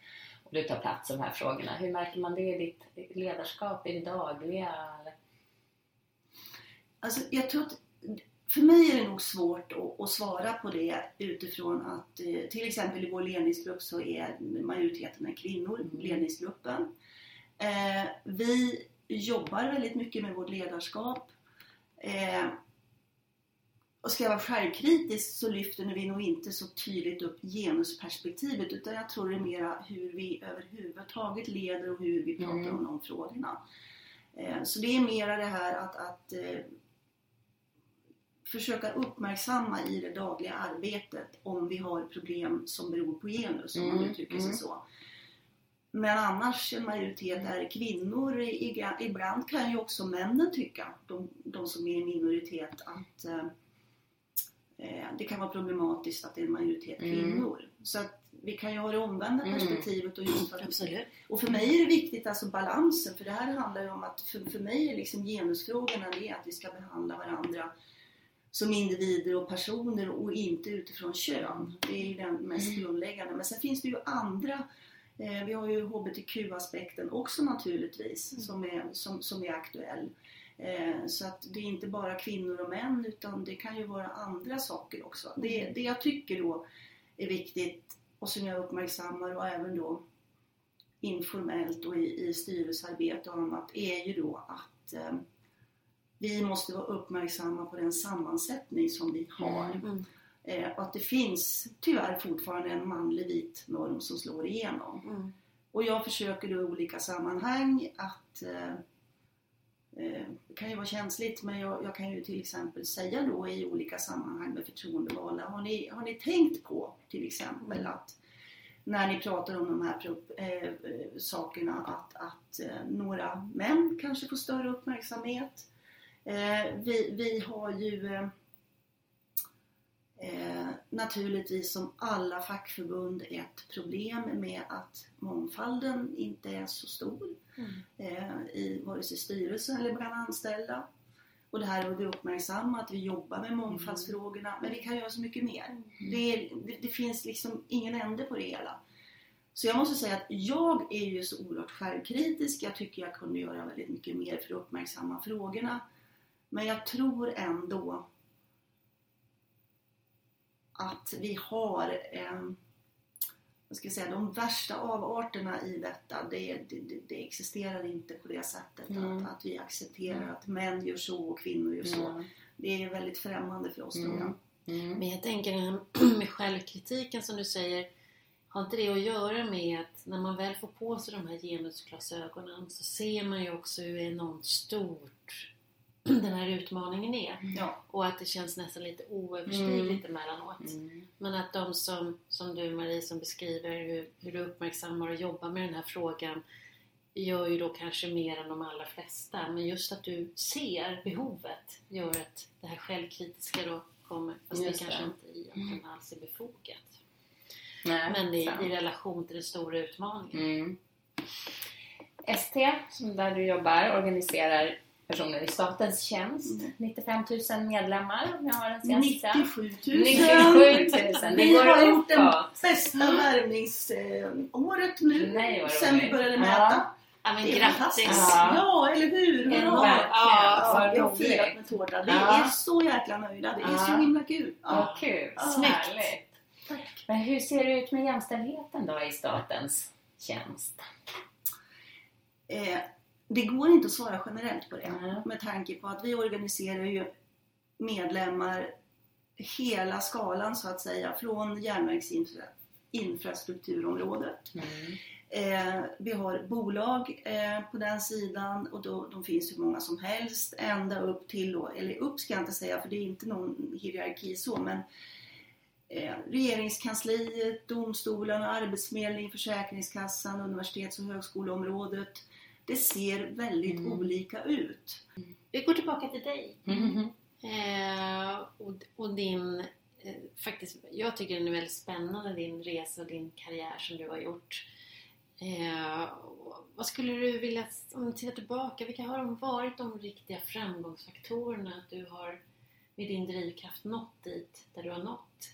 och du tar plats i de här frågorna. Hur märker man det i ditt ledarskap, i det dagliga? Alltså, jag tror att för mig är det nog svårt att, att svara på det utifrån att eh, till exempel i vår ledningsgrupp så är majoriteten är kvinnor, mm. ledningsgruppen. Eh, vi jobbar väldigt mycket med vårt ledarskap. Eh, och ska jag vara självkritisk så lyfter vi nog inte så tydligt upp genusperspektivet utan jag tror det är mera hur vi överhuvudtaget leder och hur vi pratar mm. om de frågorna. Så det är mera det här att, att försöka uppmärksamma i det dagliga arbetet om vi har problem som beror på genus, om mm. man uttrycker sig mm. så. Men annars en majoritet är kvinnor. Ibland kan ju också männen tycka, de, de som är i minoritet, att eh, eh det kan vara problematiskt att det är en majoritet mm. kvinnor. Mm. Så att vi kan ju ha det omvända mm. perspektivet. Och, just för att, och för mig är det viktigt, alltså balansen, för det här handlar ju om att för, för mig är liksom genusfrågorna det att vi ska behandla varandra som individer och personer och inte utifrån kön. Det är ju den mest mm. grundläggande. Men sen finns det ju andra vi har ju HBTQ-aspekten också naturligtvis mm. som, är, som, som är aktuell. Eh, så att det är inte bara kvinnor och män utan det kan ju vara andra saker också. Det, mm. det jag tycker då är viktigt och som jag uppmärksammar och även då informellt och i, i styrelsearbete och annat är ju då att eh, vi måste vara uppmärksamma på den sammansättning som vi har. Mm. Eh, och att det finns tyvärr fortfarande en manlig vit norm som slår igenom. Mm. Och jag försöker då i olika sammanhang att eh, eh, det kan ju vara känsligt men jag, jag, kan ju till exempel säga då i olika sammanhang med förtroendevalda har ni, har ni tänkt på till exempel Mm. att när ni pratar om de här eh, sakerna att, att eh, några män kanske får större uppmärksamhet. Eh, vi, vi har ju eh, naturligtvis som alla fackförbund ett problem med att mångfalden inte är så stor Mm. eh, i vare sig styrelsen eller bland anställda. Och det här har vi uppmärksammat, vi jobbar med mångfaldsfrågorna, men vi kan göra så mycket mer. Det, är, det, det finns liksom ingen ände på det hela. Så jag måste säga att jag är ju så oerhört självkritisk. Jag tycker jag kunde göra väldigt mycket mer för att uppmärksamma frågorna. Men jag tror ändå att vi har eh, vad ska jag säga, de värsta avarterna i detta, det, det, det, existerar inte på det sättet Mm. att, att vi accepterar att män gör så och kvinnor gör så. Mm. Det är väldigt främmande för oss tror Mm. jag. Mm. Men jag tänker [CLEARS THROAT] med självkritiken som du säger, har inte det att göra med att när man väl får på sig de här genusglasögonen så ser man ju också hur enormt stort [CLEARS THROAT] den här utmaningen är. Ja. Och att det känns nästan lite oöverstigligt emellanåt. Mm. Men att de som, som du Marie som beskriver hur, hur du uppmärksammar och jobbar med den här frågan gör ju då kanske mer än de allra flesta. Men just att du ser behovet gör att det här självkritiska då kommer. Fast Just det kanske det. inte egentligen alls är befogat. Nej, Men i, i relation till den stora utmaningen. Mm. ST, som där du jobbar, organiserar personer i statens tjänst. Mm. 95 000 medlemmar om jag har den senaste. 97 000! 97 000! Det Vi går har gjort det bästa värvningsåret nu Nej, sen vi började Ja. mäta. Ja, men Det är grattis! Ja. Ja, eller hur? Ja, Hurra! Ja, vad jag har firat med tårta. Vi Ja. är så jäkla nöjda. Det är Ja. så himla kul. Vad kul! Ja. Härligt! Tack. Men hur ser det ut med jämställdheten då i statens tjänst? Eh, det går inte att svara generellt på det Mm. med tanke på att vi organiserar ju medlemmar hela skalan så att säga från järnvägsinfrastrukturområdet. Eh, vi har bolag eh, på den sidan och då, de finns hur många som helst ända upp till, då, eller upp ska jag inte säga för det är inte någon hierarki så men eh, regeringskansliet, domstolarna, arbetsförmedling, Försäkringskassan, universitets och högskoleområdet. Det ser väldigt Mm. olika ut. Vi går tillbaka till dig. Mm. Eh, och, och din, eh, faktiskt, jag tycker den är väldigt spännande din resa och din karriär som du har gjort. Eh, vad skulle du vilja, om du tittar tillbaka, vilka har de varit de riktiga framgångsfaktorerna att du har med din drivkraft nått dit där du har nått?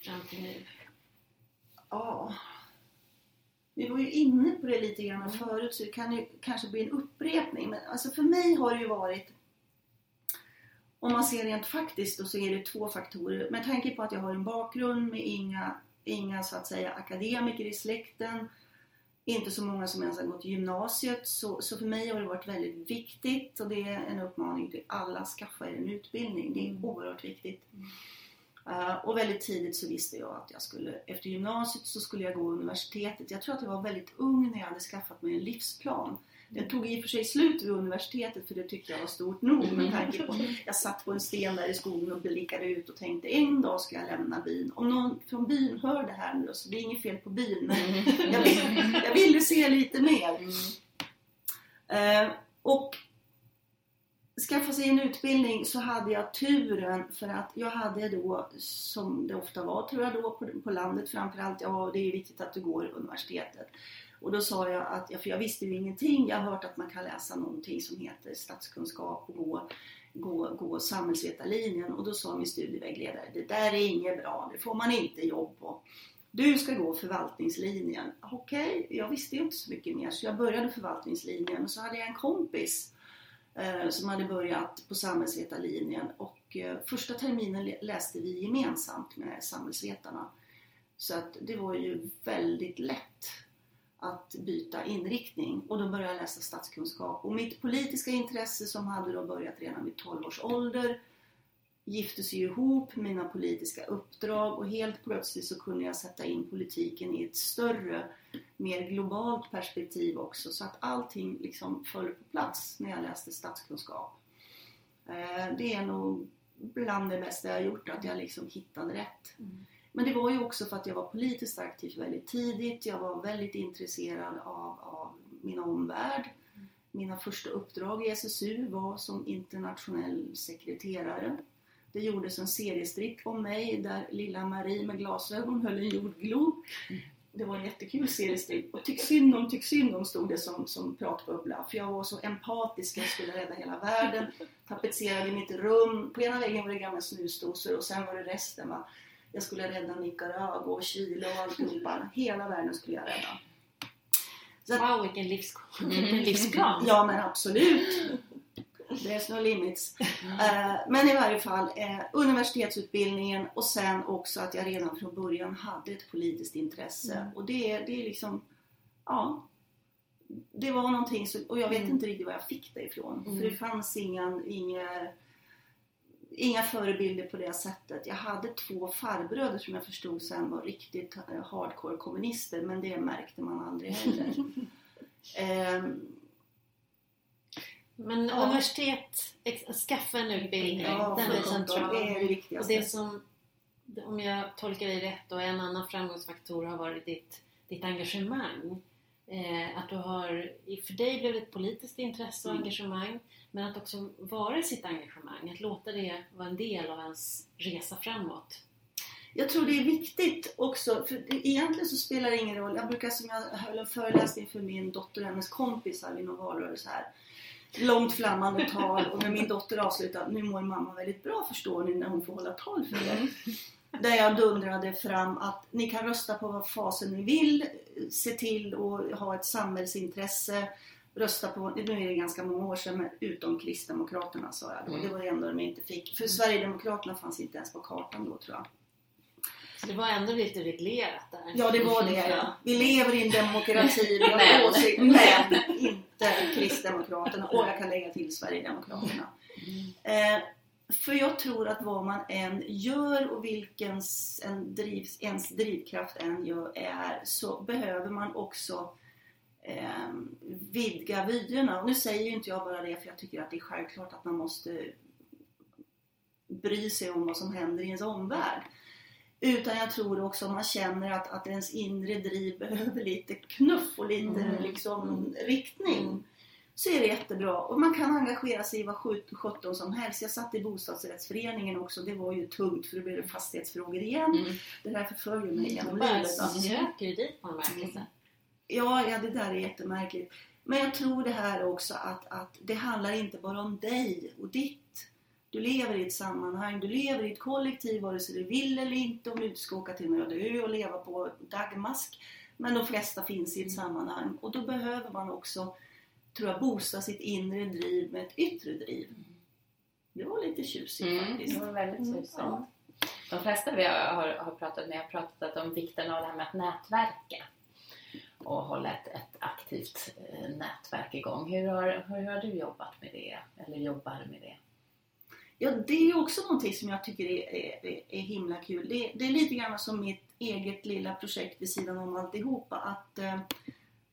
Fram till nu. Ja. Vi var ju inne på det lite grann förut så det kan ju kanske bli en upprepning. Men alltså för mig har det ju varit om man ser rent faktiskt då så är det två faktorer. Med tanke på att jag har en bakgrund med inga, inga så att säga akademiker i släkten. Inte så många som ens har gått gymnasiet. Så, så för mig har det varit väldigt viktigt och det är en uppmaning till alla, skaffa er en utbildning. Det är Mm. oerhört viktigt. Eh, och väldigt tidigt så visste jag att jag skulle, efter gymnasiet så skulle jag gå universitetet. Jag tror att jag var väldigt ung när jag hade skaffat mig en livsplan. Den tog i och för sig slut vid universitetet för det tyckte jag var stort nog med tanke på Jag satt på en sten där i skogen och blickade ut och tänkte en dag ska jag lämna byn. Om någon från byn hör det här nu så det är inget fel på byn jag, vill, jag ville se lite mer. Eh, och skaffa sig en utbildning så hade jag turen för att jag hade då, som det ofta var tror jag då på, på landet framförallt, ja det är viktigt att du går universitetet. Och då sa jag att, ja, för jag visste ju ingenting, jag har hört att man kan läsa någonting som heter statskunskap och gå, gå, gå samhällsvetarlinjen och då sa min studievägledare, det där är inget bra, det får man inte jobb på. Du ska gå förvaltningslinjen. Okej, jag visste ju inte så mycket mer så jag började förvaltningslinjen och så hade jag en kompis Eh, som hade börjat på samhällsvetarlinjen. Och eh, första terminen läste vi gemensamt med samhällsvetarna. Så att det var ju väldigt lätt att byta inriktning. Och då började jag läsa statskunskap. Och mitt politiska intresse som hade då börjat redan vid 12 års ålder gifte sig ihop med mina politiska uppdrag. Och helt plötsligt så kunde jag sätta in politiken i ett större, mer globalt perspektiv också så att allting liksom föll på plats när jag läste statskunskap. Eh, det är nog bland det bästa jag har gjort, att jag liksom hittade rätt. Mm. Men det var ju också för att jag var politiskt aktiv väldigt tidigt. Jag var väldigt intresserad av, av min omvärld. Mina första uppdrag i SSU var som internationell sekreterare. Det gjordes en seriestripp om mig där lilla Marie med glasögon höll en jordglob. Det var en jättekul seriestripp. Och tyck synd om, tyck synd om stod det som, som pratbubbla. För jag var så empatisk, jag skulle rädda hela världen. Tapetserade mitt rum. På ena väggen var det gamla snusdosor och sen var det resten. Va? Jag skulle rädda Nicaragua och Chile och alltihopa. Hela världen skulle jag rädda. Så wow, vilken, livs vilken [LAUGHS] livsplan! Ja men absolut! There's no limits. Mm. Uh, men i varje fall uh, universitetsutbildningen och sen också att jag redan från början hade ett politiskt intresse. Mm. Och det, det är liksom, ja. Det var någonting som, och jag vet mm. inte riktigt var jag fick det ifrån. För det mm. fanns inga, inga inga förebilder på det sättet. Jag hade två farbröder som jag förstod sen var riktigt eh, hardcore kommunister men det märkte man aldrig heller. um, [LAUGHS] men ja. universitet, skaffa en utbildning, ja, den är central. Det är det viktigaste. Och det som, om jag tolkar dig rätt, och en annan framgångsfaktor har varit ditt, ditt engagemang. Eh, att du har, för dig blev det ett politiskt intresse och mm. engagemang men att också vara sitt engagemang, att låta det vara en del av ens resa framåt. Jag tror det är viktigt också, för egentligen så spelar det ingen roll. Jag brukar, som jag höll en föreläsning för min dotter och hennes kompisar vid någon valrörelse här. Långt flammande tal och när min dotter avslutade, nu mår mamma väldigt bra förstår ni när hon får hålla tal för er. Mm. Där jag dundrade fram att ni kan rösta på vad fasen ni vill, se till att ha ett samhällsintresse, rösta på, nu är det ganska många år sedan, men utom Kristdemokraterna sa jag då. Mm. Det var det enda de inte fick. För Sverigedemokraterna fanns inte ens på kartan då tror jag. Så det var ändå lite reglerat där? Ja, det var det ja. Vi lever i en demokrati, vi har åsikter, men inte Kristdemokraterna. Och jag kan lägga till Sverigedemokraterna. Eh, för jag tror att vad man än gör och vilken en drivs, ens drivkraft än gör, är så behöver man också eh, vidga vyerna. Och nu säger ju inte jag bara det för jag tycker att det är självklart att man måste bry sig om vad som händer i ens omvärld. Utan jag tror också man känner att, att ens inre driv [LAUGHS] behöver lite knuff och lite mm. liksom, riktning så är det jättebra. Och man kan engagera sig i vad 17 som helst. Jag satt i bostadsrättsföreningen också. Det var ju tungt för då blev det fastighetsfrågor igen. Mm. Det där förföljer mig genom livet. Du söker ju dit på något märkligt sätt. Ja, ja, det där är jättemärkligt. Men jag tror det här också att, att det handlar inte bara om dig och ditt. Du lever i ett sammanhang, du lever i ett kollektiv vare sig du vill eller inte. Om du inte ska åka till en öde ö och leva på dagmask. Men de flesta finns i ett sammanhang och då behöver man också, tror jag, boosta sitt inre driv med ett yttre driv. Det var lite tjusigt mm, faktiskt. Det var väldigt tjusigt. Mm, ja. De flesta vi har, har pratat med har pratat om vikten av det här med att nätverka och hålla ett, ett aktivt eh, nätverk igång. Hur har, hur har du jobbat med det? Eller jobbar med det? Ja, det är också någonting som jag tycker är, är, är himla kul. Det, det, är lite grann som mitt eget lilla projekt vid sidan om alltihopa. Att eh,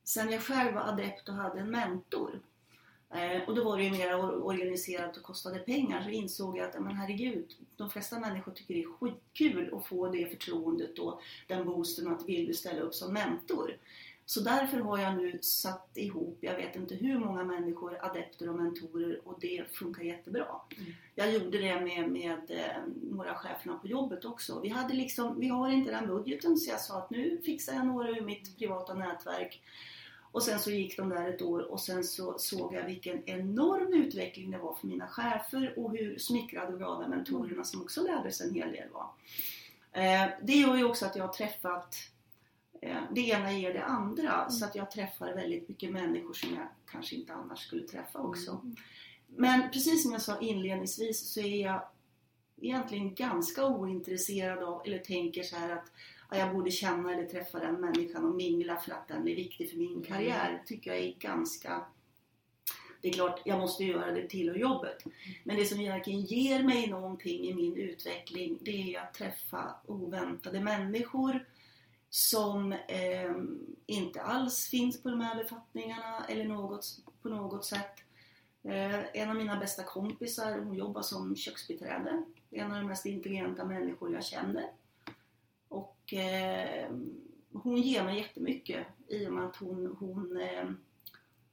sen jag själv var adept och hade en mentor eh, och då var det ju mer organiserat och kostade pengar så insåg jag att men herregud, de flesta människor tycker det är skitkul att få det förtroendet och den boosten att vill du ställa upp som mentor. Så därför har jag nu satt ihop, jag vet inte hur många människor, adepter och mentorer och det funkar jättebra. Mm. Jag gjorde det med, med eh, några cheferna på jobbet också. Vi, hade liksom, vi har inte den budgeten så jag sa att nu fixar jag några ur mitt privata nätverk. Och sen så gick de där ett år och sen så såg jag vilken enorm utveckling det var för mina chefer och hur smickrade och glada mentorerna som också lärde sig en hel del var. Eh, det gör ju också att jag har träffat det ena ger det andra mm. så att jag träffar väldigt mycket människor som jag kanske inte annars skulle träffa också. Mm. Men precis som jag sa inledningsvis så är jag egentligen ganska ointresserad av, eller tänker så här att ja, jag borde känna eller träffa den människan och mingla för att den är viktig för min mm. karriär. Det tycker jag är ganska Det är klart, jag måste göra det till och jobbet. Men det som verkligen ger mig någonting i min utveckling, det är att träffa oväntade människor som eh, inte alls finns på de här befattningarna eller något, på något sätt. Eh, en av mina bästa kompisar, hon jobbar som köksbiträde. En av de mest intelligenta människor jag känner. Och eh, hon ger mig jättemycket i och med att hon, hon eh,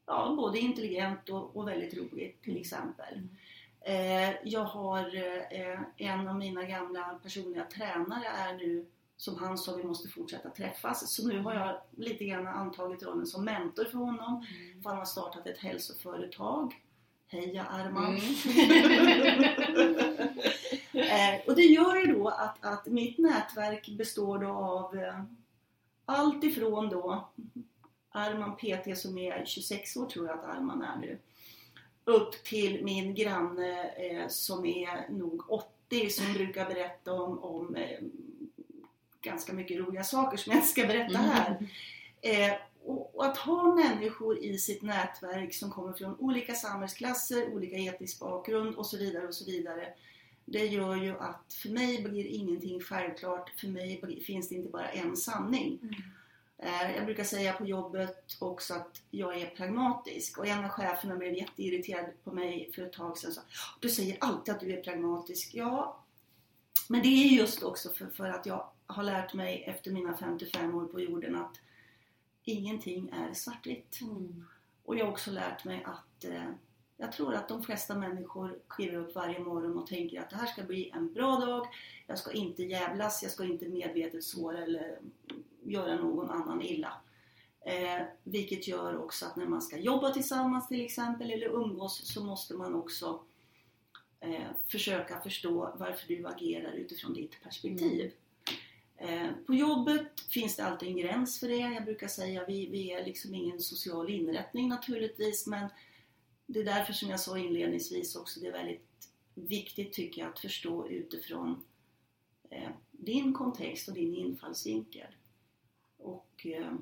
ja, både intelligent och, och väldigt rolig till exempel. Eh, jag har eh, en av mina gamla personliga tränare är nu som han sa, vi måste fortsätta träffas. Så nu har jag lite grann antagit rollen som mentor för honom. Mm. För han har startat ett hälsoföretag. Heja Arman! Mm. [LAUGHS] eh, och det gör ju då att, att mitt nätverk består då av eh, allt ifrån då Arman PT som är 26 år tror jag att Arman är nu. Upp till min granne eh, som är nog 80 som brukar berätta om, om eh, ganska mycket roliga saker som jag inte ska berätta mm. här. Eh, och, och, att ha människor i sitt nätverk som kommer från olika samhällsklasser, olika etnisk bakgrund och så vidare och så vidare. Det gör ju att för mig blir ingenting självklart. För mig finns det inte bara en sanning. Mm. Eh, jag brukar säga på jobbet också att jag är pragmatisk och en av cheferna blev jätteirriterad på mig för ett tag sedan. Så, du säger alltid att du är pragmatisk. Ja, men det är just också för, för att jag har lärt mig efter mina 55 år på jorden att ingenting är svartvitt. Mm. Och jag har också lärt mig att eh, jag tror att de flesta människor kliver upp varje morgon och tänker att det här ska bli en bra dag. Jag ska inte jävlas, jag ska inte medvetet såra eller göra någon annan illa. Eh, vilket gör också att när man ska jobba tillsammans till exempel eller umgås så måste man också eh, försöka förstå varför du agerar utifrån ditt perspektiv. Mm. Eh, på jobbet finns det alltid en gräns för det. Jag brukar säga att vi, vi är liksom ingen social inrättning naturligtvis men det är därför som jag sa inledningsvis också, det är väldigt viktigt tycker jag att förstå utifrån eh, din kontext och din infallsvinkel. Och eh,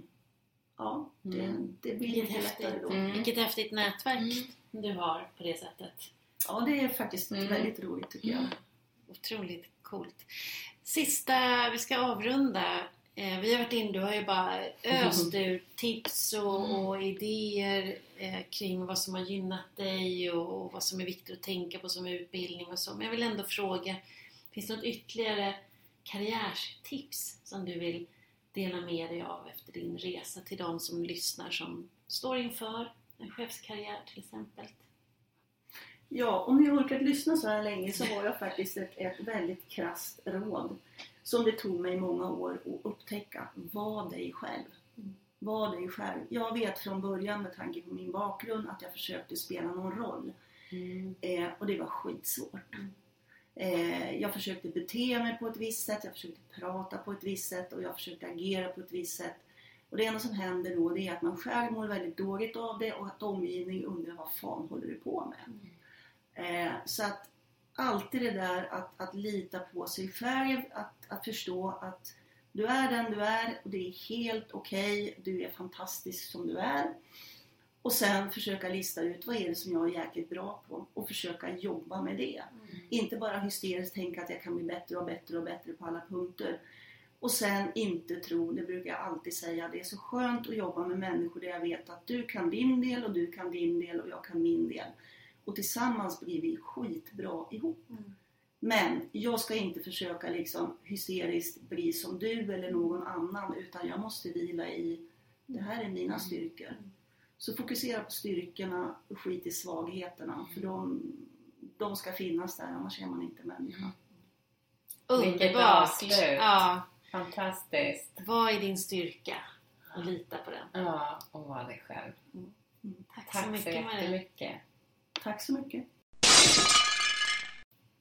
ja, det, mm. det blir lite lättare då. Mm. Vilket häftigt nätverk mm. du har på det sättet. Ja, det är faktiskt mm. väldigt roligt tycker jag. Otroligt coolt. Sista, vi ska avrunda. Eh, vi har varit in, du har ju bara öst ur tips och, mm. och idéer eh, kring vad som har gynnat dig och, och, vad som är viktigt att tänka på som utbildning och så. Men jag vill ändå fråga, finns det något ytterligare karriärstips som du vill dela med dig av efter din resa till de som lyssnar som står inför en chefskarriär till exempel? Ja, om ni orkat lyssna så här länge så har jag faktiskt ett, ett väldigt krasst råd som det tog mig många år att upptäcka. Var dig själv. Var dig själv. Jag vet från början med tanke på min bakgrund att jag försökte spela någon roll. Mm. Eh, och det var skitsvårt. Eh, jag försökte bete mig på ett visst sätt, jag försökte prata på ett visst sätt och jag försökte agera på ett visst sätt. Och det enda som händer då det är att man själv mår väldigt dåligt av det och att omgivningen undrar vad fan håller du på med? Mm. Eh, så att alltid det där att, att lita på sig själv, att, att förstå att du är den du är och det är helt okej, okay, du är fantastisk som du är. Och sen försöka lista ut vad är det som jag är jäkligt bra på och försöka jobba med det. Mm. Inte bara hysteriskt tänka att jag kan bli bättre och bättre och bättre på alla punkter. Och sen inte tro, det brukar jag alltid säga, det är så skönt att jobba med människor där jag vet att du kan din del och du kan din del och jag kan min del. Och tillsammans blir vi skitbra ihop. Mm. Men jag ska inte försöka liksom hysteriskt bli som du eller någon annan utan jag måste vila i det här är mina styrkor. Mm. Så fokusera på styrkorna och skit i svagheterna för de, de ska finnas där annars är man inte människa. Underbart! Ja. Fantastiskt! Vad är din styrka? Och lita på den. Ja, och var dig själv. Mm. Tack, Tack så mycket, så jättemycket. Tack så mycket.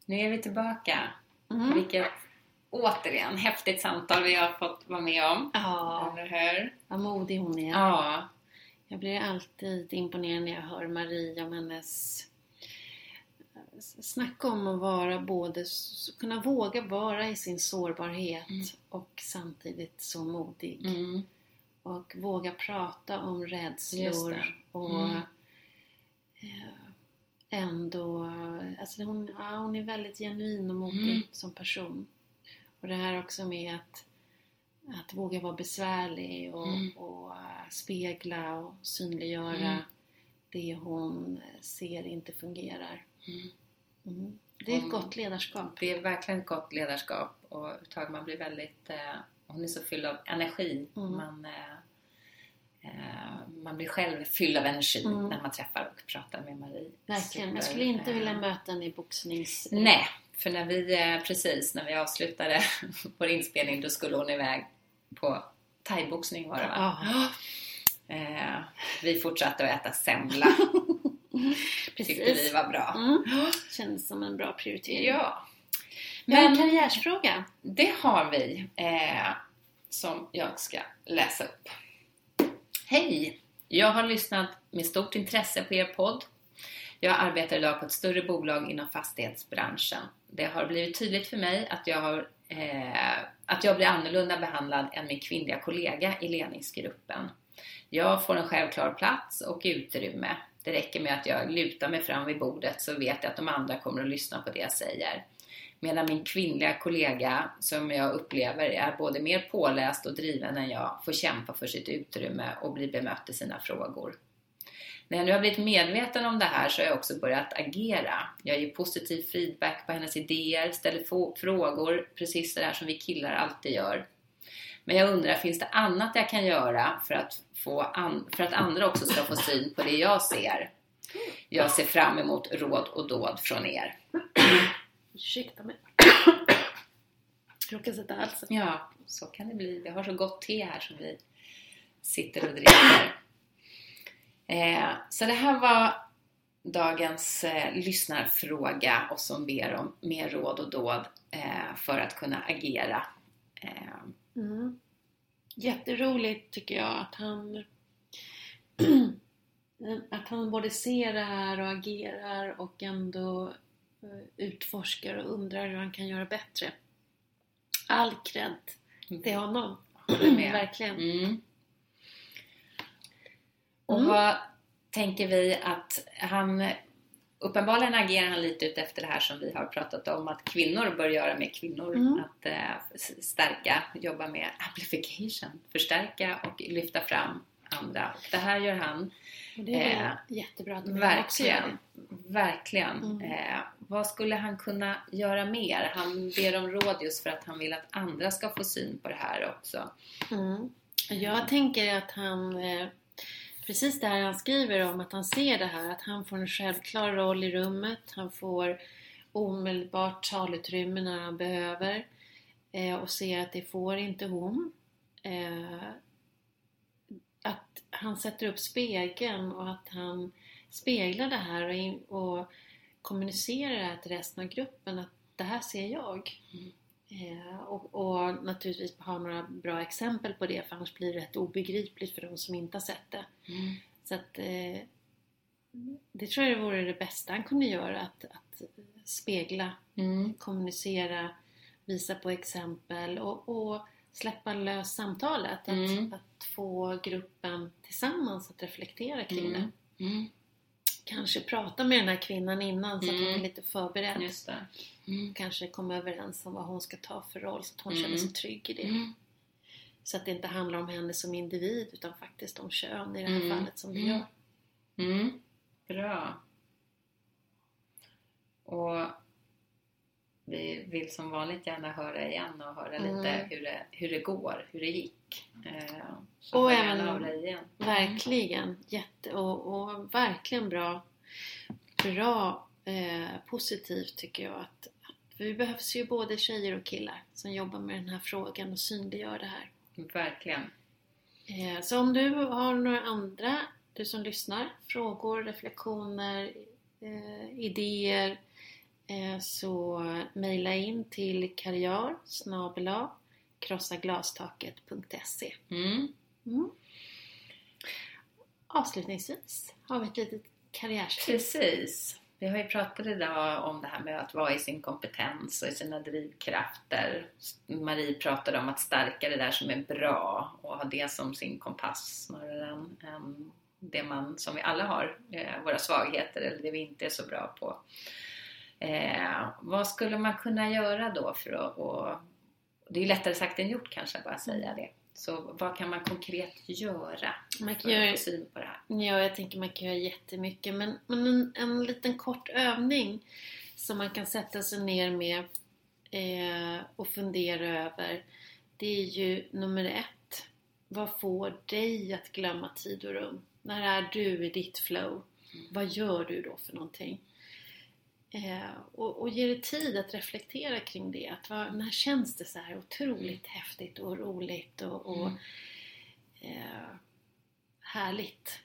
Nu är vi tillbaka. Mm. Vilket återigen häftigt samtal vi har fått vara med om. Ja, Eller hur? vad modig hon är. Ja. Jag blir alltid imponerad när jag hör Marie om hennes snacka om att vara både, kunna våga vara i sin sårbarhet mm. och samtidigt så modig. Mm. Och våga prata om rädslor och mm ändå, alltså hon, ja, hon är väldigt genuin och modig Mm. som person. Och det här också med att, att våga vara besvärlig och, Mm. och äh, spegla och synliggöra Mm. det hon ser inte fungerar. Mm. Mm. Det är ett gott ledarskap. Det är verkligen ett gott ledarskap och överhuvudtaget man blir väldigt, eh, hon är så fylld av energi. Mm. Man, eh, eh, man blir själv fylld av energi Mm. när man träffar och pratar med Marie. Verkligen. Jag Super, skulle inte eh, vilja möta henne i boxnings... Nej, för när vi, eh, precis när vi avslutade [LAUGHS] vår inspelning då skulle hon iväg på thaiboxning var det va? Ja. [GASPS] Eh, vi fortsatte att äta semla. [LAUGHS] Tyckte vi Precis. var bra. Mm. [GASPS] Kändes som en bra prioritering. Ja. Men en Men karriärsfråga. det har vi eh, som jag ska läsa upp. Hej! Jag har lyssnat med stort intresse på er podd. Jag arbetar idag på ett större bolag inom fastighetsbranschen. Det har blivit tydligt för mig att jag, har, eh, att jag blir annorlunda behandlad än min kvinnliga kollega i ledningsgruppen. Jag får en självklar plats och utrymme. Det räcker med att jag lutar mig fram vid bordet så vet jag att de andra kommer att lyssna på det jag säger. Medan min kvinnliga kollega, som jag upplever är både mer påläst och driven än jag, får kämpa för sitt utrymme och bli bemött i sina frågor. När jag nu har blivit medveten om det här så har jag också börjat agera. Jag ger positiv feedback på hennes idéer, ställer frågor, precis det där som vi killar alltid gör. Men jag undrar, finns det annat jag kan göra för att, få an- för att andra också ska få syn på det jag ser? Jag ser fram emot råd och dåd från er. Ursäkta mig. [COUGHS] Råkade sätta halsen. Ja, så kan det bli. Vi har så gott te här som vi sitter och dricker. Eh, så det här var dagens eh, lyssnarfråga och som ber om mer råd och dåd eh, för att kunna agera. Eh, Mm. Jätteroligt tycker jag att han [CLEARS THROAT] att han både ser det här och agerar och ändå utforskar och undrar hur han kan göra bättre. All cred till honom. håller med. [CLEARS THROAT] Verkligen. Mm. Och Mm. vad tänker vi att han Uppenbarligen agerar han lite ut efter det här som vi har pratat om att kvinnor bör göra med kvinnor. Mm. Att eh, stärka, jobba med amplification, förstärka och lyfta fram andra. Det här gör han Och det är Eh, jättebra att verkligen. Verkligen. Mm. Eh, vad skulle han kunna göra mer? Han ber om råd just för att han vill att andra ska få syn på det här också. Mm. Jag tänker att han, eh, precis det här han skriver om, att han ser det här, att han får en självklar roll i rummet, han får omedelbart talutrymme när han behöver eh, och ser att det får inte hon. Att han sätter upp spegeln och att han speglar det här och, in, och kommunicerar det här till resten av gruppen att det här ser jag. Eh, och, och naturligtvis ha några bra exempel på det för annars blir det rätt obegripligt för de som inte har sett det. Så att eh, det tror jag vore det bästa han kunde göra att, att spegla, Mm. kommunicera, visa på exempel och, och släppa lös samtalet. Att, Mm. att få gruppen tillsammans att reflektera kring Mm. det. Mm. Kanske prata med den här kvinnan innan så att hon Mm. är lite förberedd. Just det. Mm. Kanske komma överens om vad hon ska ta för roll så att hon Mm. känner sig trygg i det. Mm. Så att det inte handlar om henne som individ utan faktiskt om kön i det här Mm. fallet som det Mm. gör. Mm. Bra. Och vi vill som vanligt gärna höra igen och höra Mm. lite hur det, hur det går, hur det gick. Eh, så Och även- av dig igen. Verkligen jätte och, och verkligen bra, bra eh, positivt tycker jag att, att vi behövs ju både tjejer och killar som jobbar med den här frågan och synliggör det här. Verkligen. Eh, Så om du har några andra, du som lyssnar, frågor, reflektioner, eh, idéer så mejla in till karriär snabel-a krossaglastaket.se Mm. mm. Avslutningsvis har vi ett litet karriärstips. Precis. Vi har ju pratat idag om det här med att vara i sin kompetens och i sina drivkrafter. Marie pratade om att stärka det där som är bra och ha det som sin kompass snarare än, än det man, som vi alla har, eh, våra svagheter eller det vi inte är så bra på. Eh, vad skulle man kunna göra då för att, och, det är lättare sagt än gjort kanske bara säga det. Så vad kan man konkret göra Man för kan att få syn på det här? ja, jag tänker man kan göra jättemycket men, men en, en liten kort övning som man kan sätta sig ner med eh, och fundera över det är ju nummer ett. Vad får dig att glömma tid och rum? När är du i ditt flow? Vad gör du då för någonting? Eh, och, och ge dig tid att reflektera kring det. Att vad, när känns det så här otroligt häftigt och roligt och, och eh, härligt?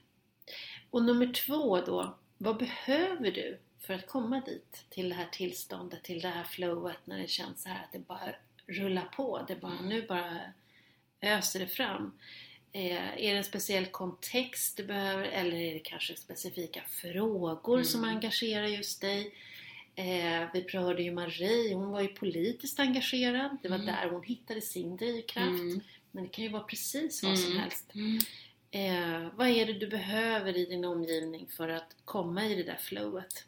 Och nummer två då, vad behöver du för att komma dit? Till det här tillståndet, till det här flowet när det känns så här att det bara rullar på. Det bara, nu bara öser det fram. Eh, är det en speciell kontext du behöver eller är det kanske specifika frågor som engagerar just dig? Eh, vi hörde ju Marie, hon var ju politiskt engagerad. Det var där hon hittade sin drivkraft. Mm. Men det kan ju vara precis vad som Mm. helst. Eh, vad är det du behöver i din omgivning för att komma i det där flowet?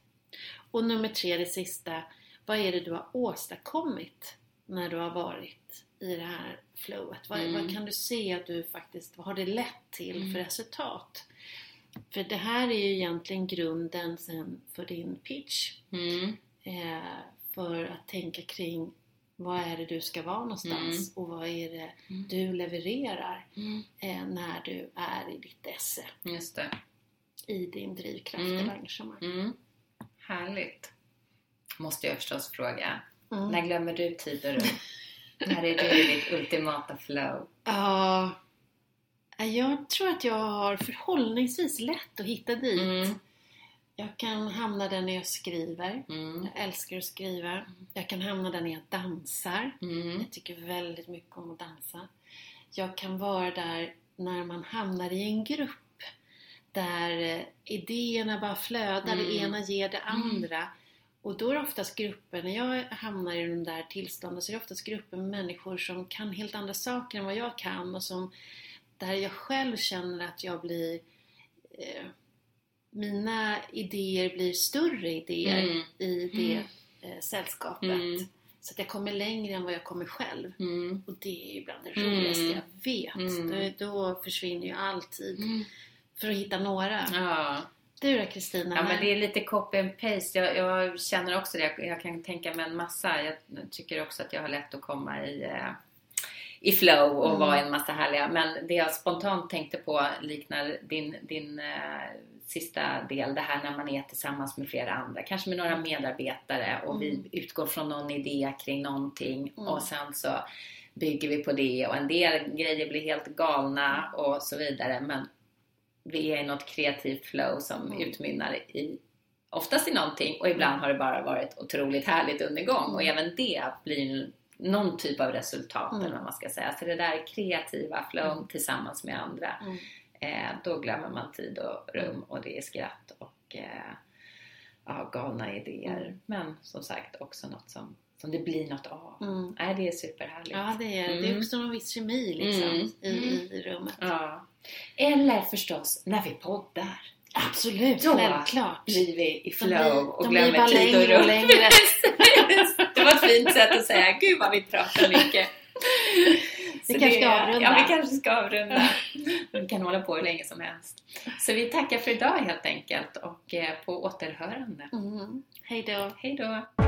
Och nummer tre, det sista. Vad är det du har åstadkommit när du har varit i det här flowet? Vad, Mm. vad kan du se att du faktiskt, vad har det lett till Mm. för resultat? För det här är ju egentligen grunden sen för din pitch. Mm. Eh, för att tänka kring vad är det du ska vara någonstans och vad är det Mm. du levererar Mm. eh, när du är i ditt esse, Just det. i din drivkraft Mm. eller engagemang. Mm. Härligt. Måste jag förstås fråga. Mm. När glömmer du tid och rum? när är du i ditt ultimata flow? Ja, jag tror att jag har förhållningsvis lätt att hitta dit. Mm. Jag kan hamna där när jag skriver. Mm. Jag älskar att skriva. Jag kan hamna där när jag dansar. Mm. Jag tycker väldigt mycket om att dansa. Jag kan vara där när man hamnar i en grupp där eh, idéerna bara flödar, det Mm. ena ger det andra. Och då är det oftast grupper, när jag hamnar i de där tillstånden så är det oftast grupper med människor som kan helt andra saker än vad jag kan och som där jag själv känner att jag blir eh, mina idéer blir större idéer Mm. i det eh, sällskapet. Mm. Så att jag kommer längre än vad jag kommer själv. Mm. Och det är ju bland det Mm. roligaste jag vet. Mm. Då, då försvinner ju all tid för att hitta några. Ja. Du då Kristina? Ja, men det är lite copy and paste. Jag, jag känner också det. Jag, jag kan tänka mig en massa. Jag tycker också att jag har lätt att komma i, eh, i flow och Mm. vara en massa härliga. Men det jag spontant tänkte på liknar din, din eh, sista del. Det här när man är tillsammans med flera andra. Kanske med några medarbetare och vi utgår från någon idé kring någonting. Mm. Och sen så bygger vi på det och en del grejer blir helt galna och så vidare. Men vi är i något kreativt flow som Mm. utmynnar i oftast i någonting och ibland har det bara varit otroligt härligt under gång och Mm. även det blir någon typ av resultat Mm. eller vad man ska säga. Så det där kreativa flow tillsammans med andra, Mm. eh, då glömmer man tid och rum och det är skratt och eh, ja, galna idéer. Mm. Men som sagt också något som, som det blir något av. Mm. Nej, det är superhärligt. Ja, det är, det är Mm. också någon viss kemi liksom Mm. i, i rummet. Ja. Eller förstås när vi poddar. Absolut, Då självklart. blir vi i flow och glömmer tid och rum. [LAUGHS] var ett fint sätt att säga, gud vad vi pratar mycket. Så Vi kanske ska avrunda. Ja, vi kanske ska avrunda. Vi kan hålla på hur länge som helst. Så vi tackar för idag helt enkelt och eh, på återhörande. Mm. Hej då. Hej då!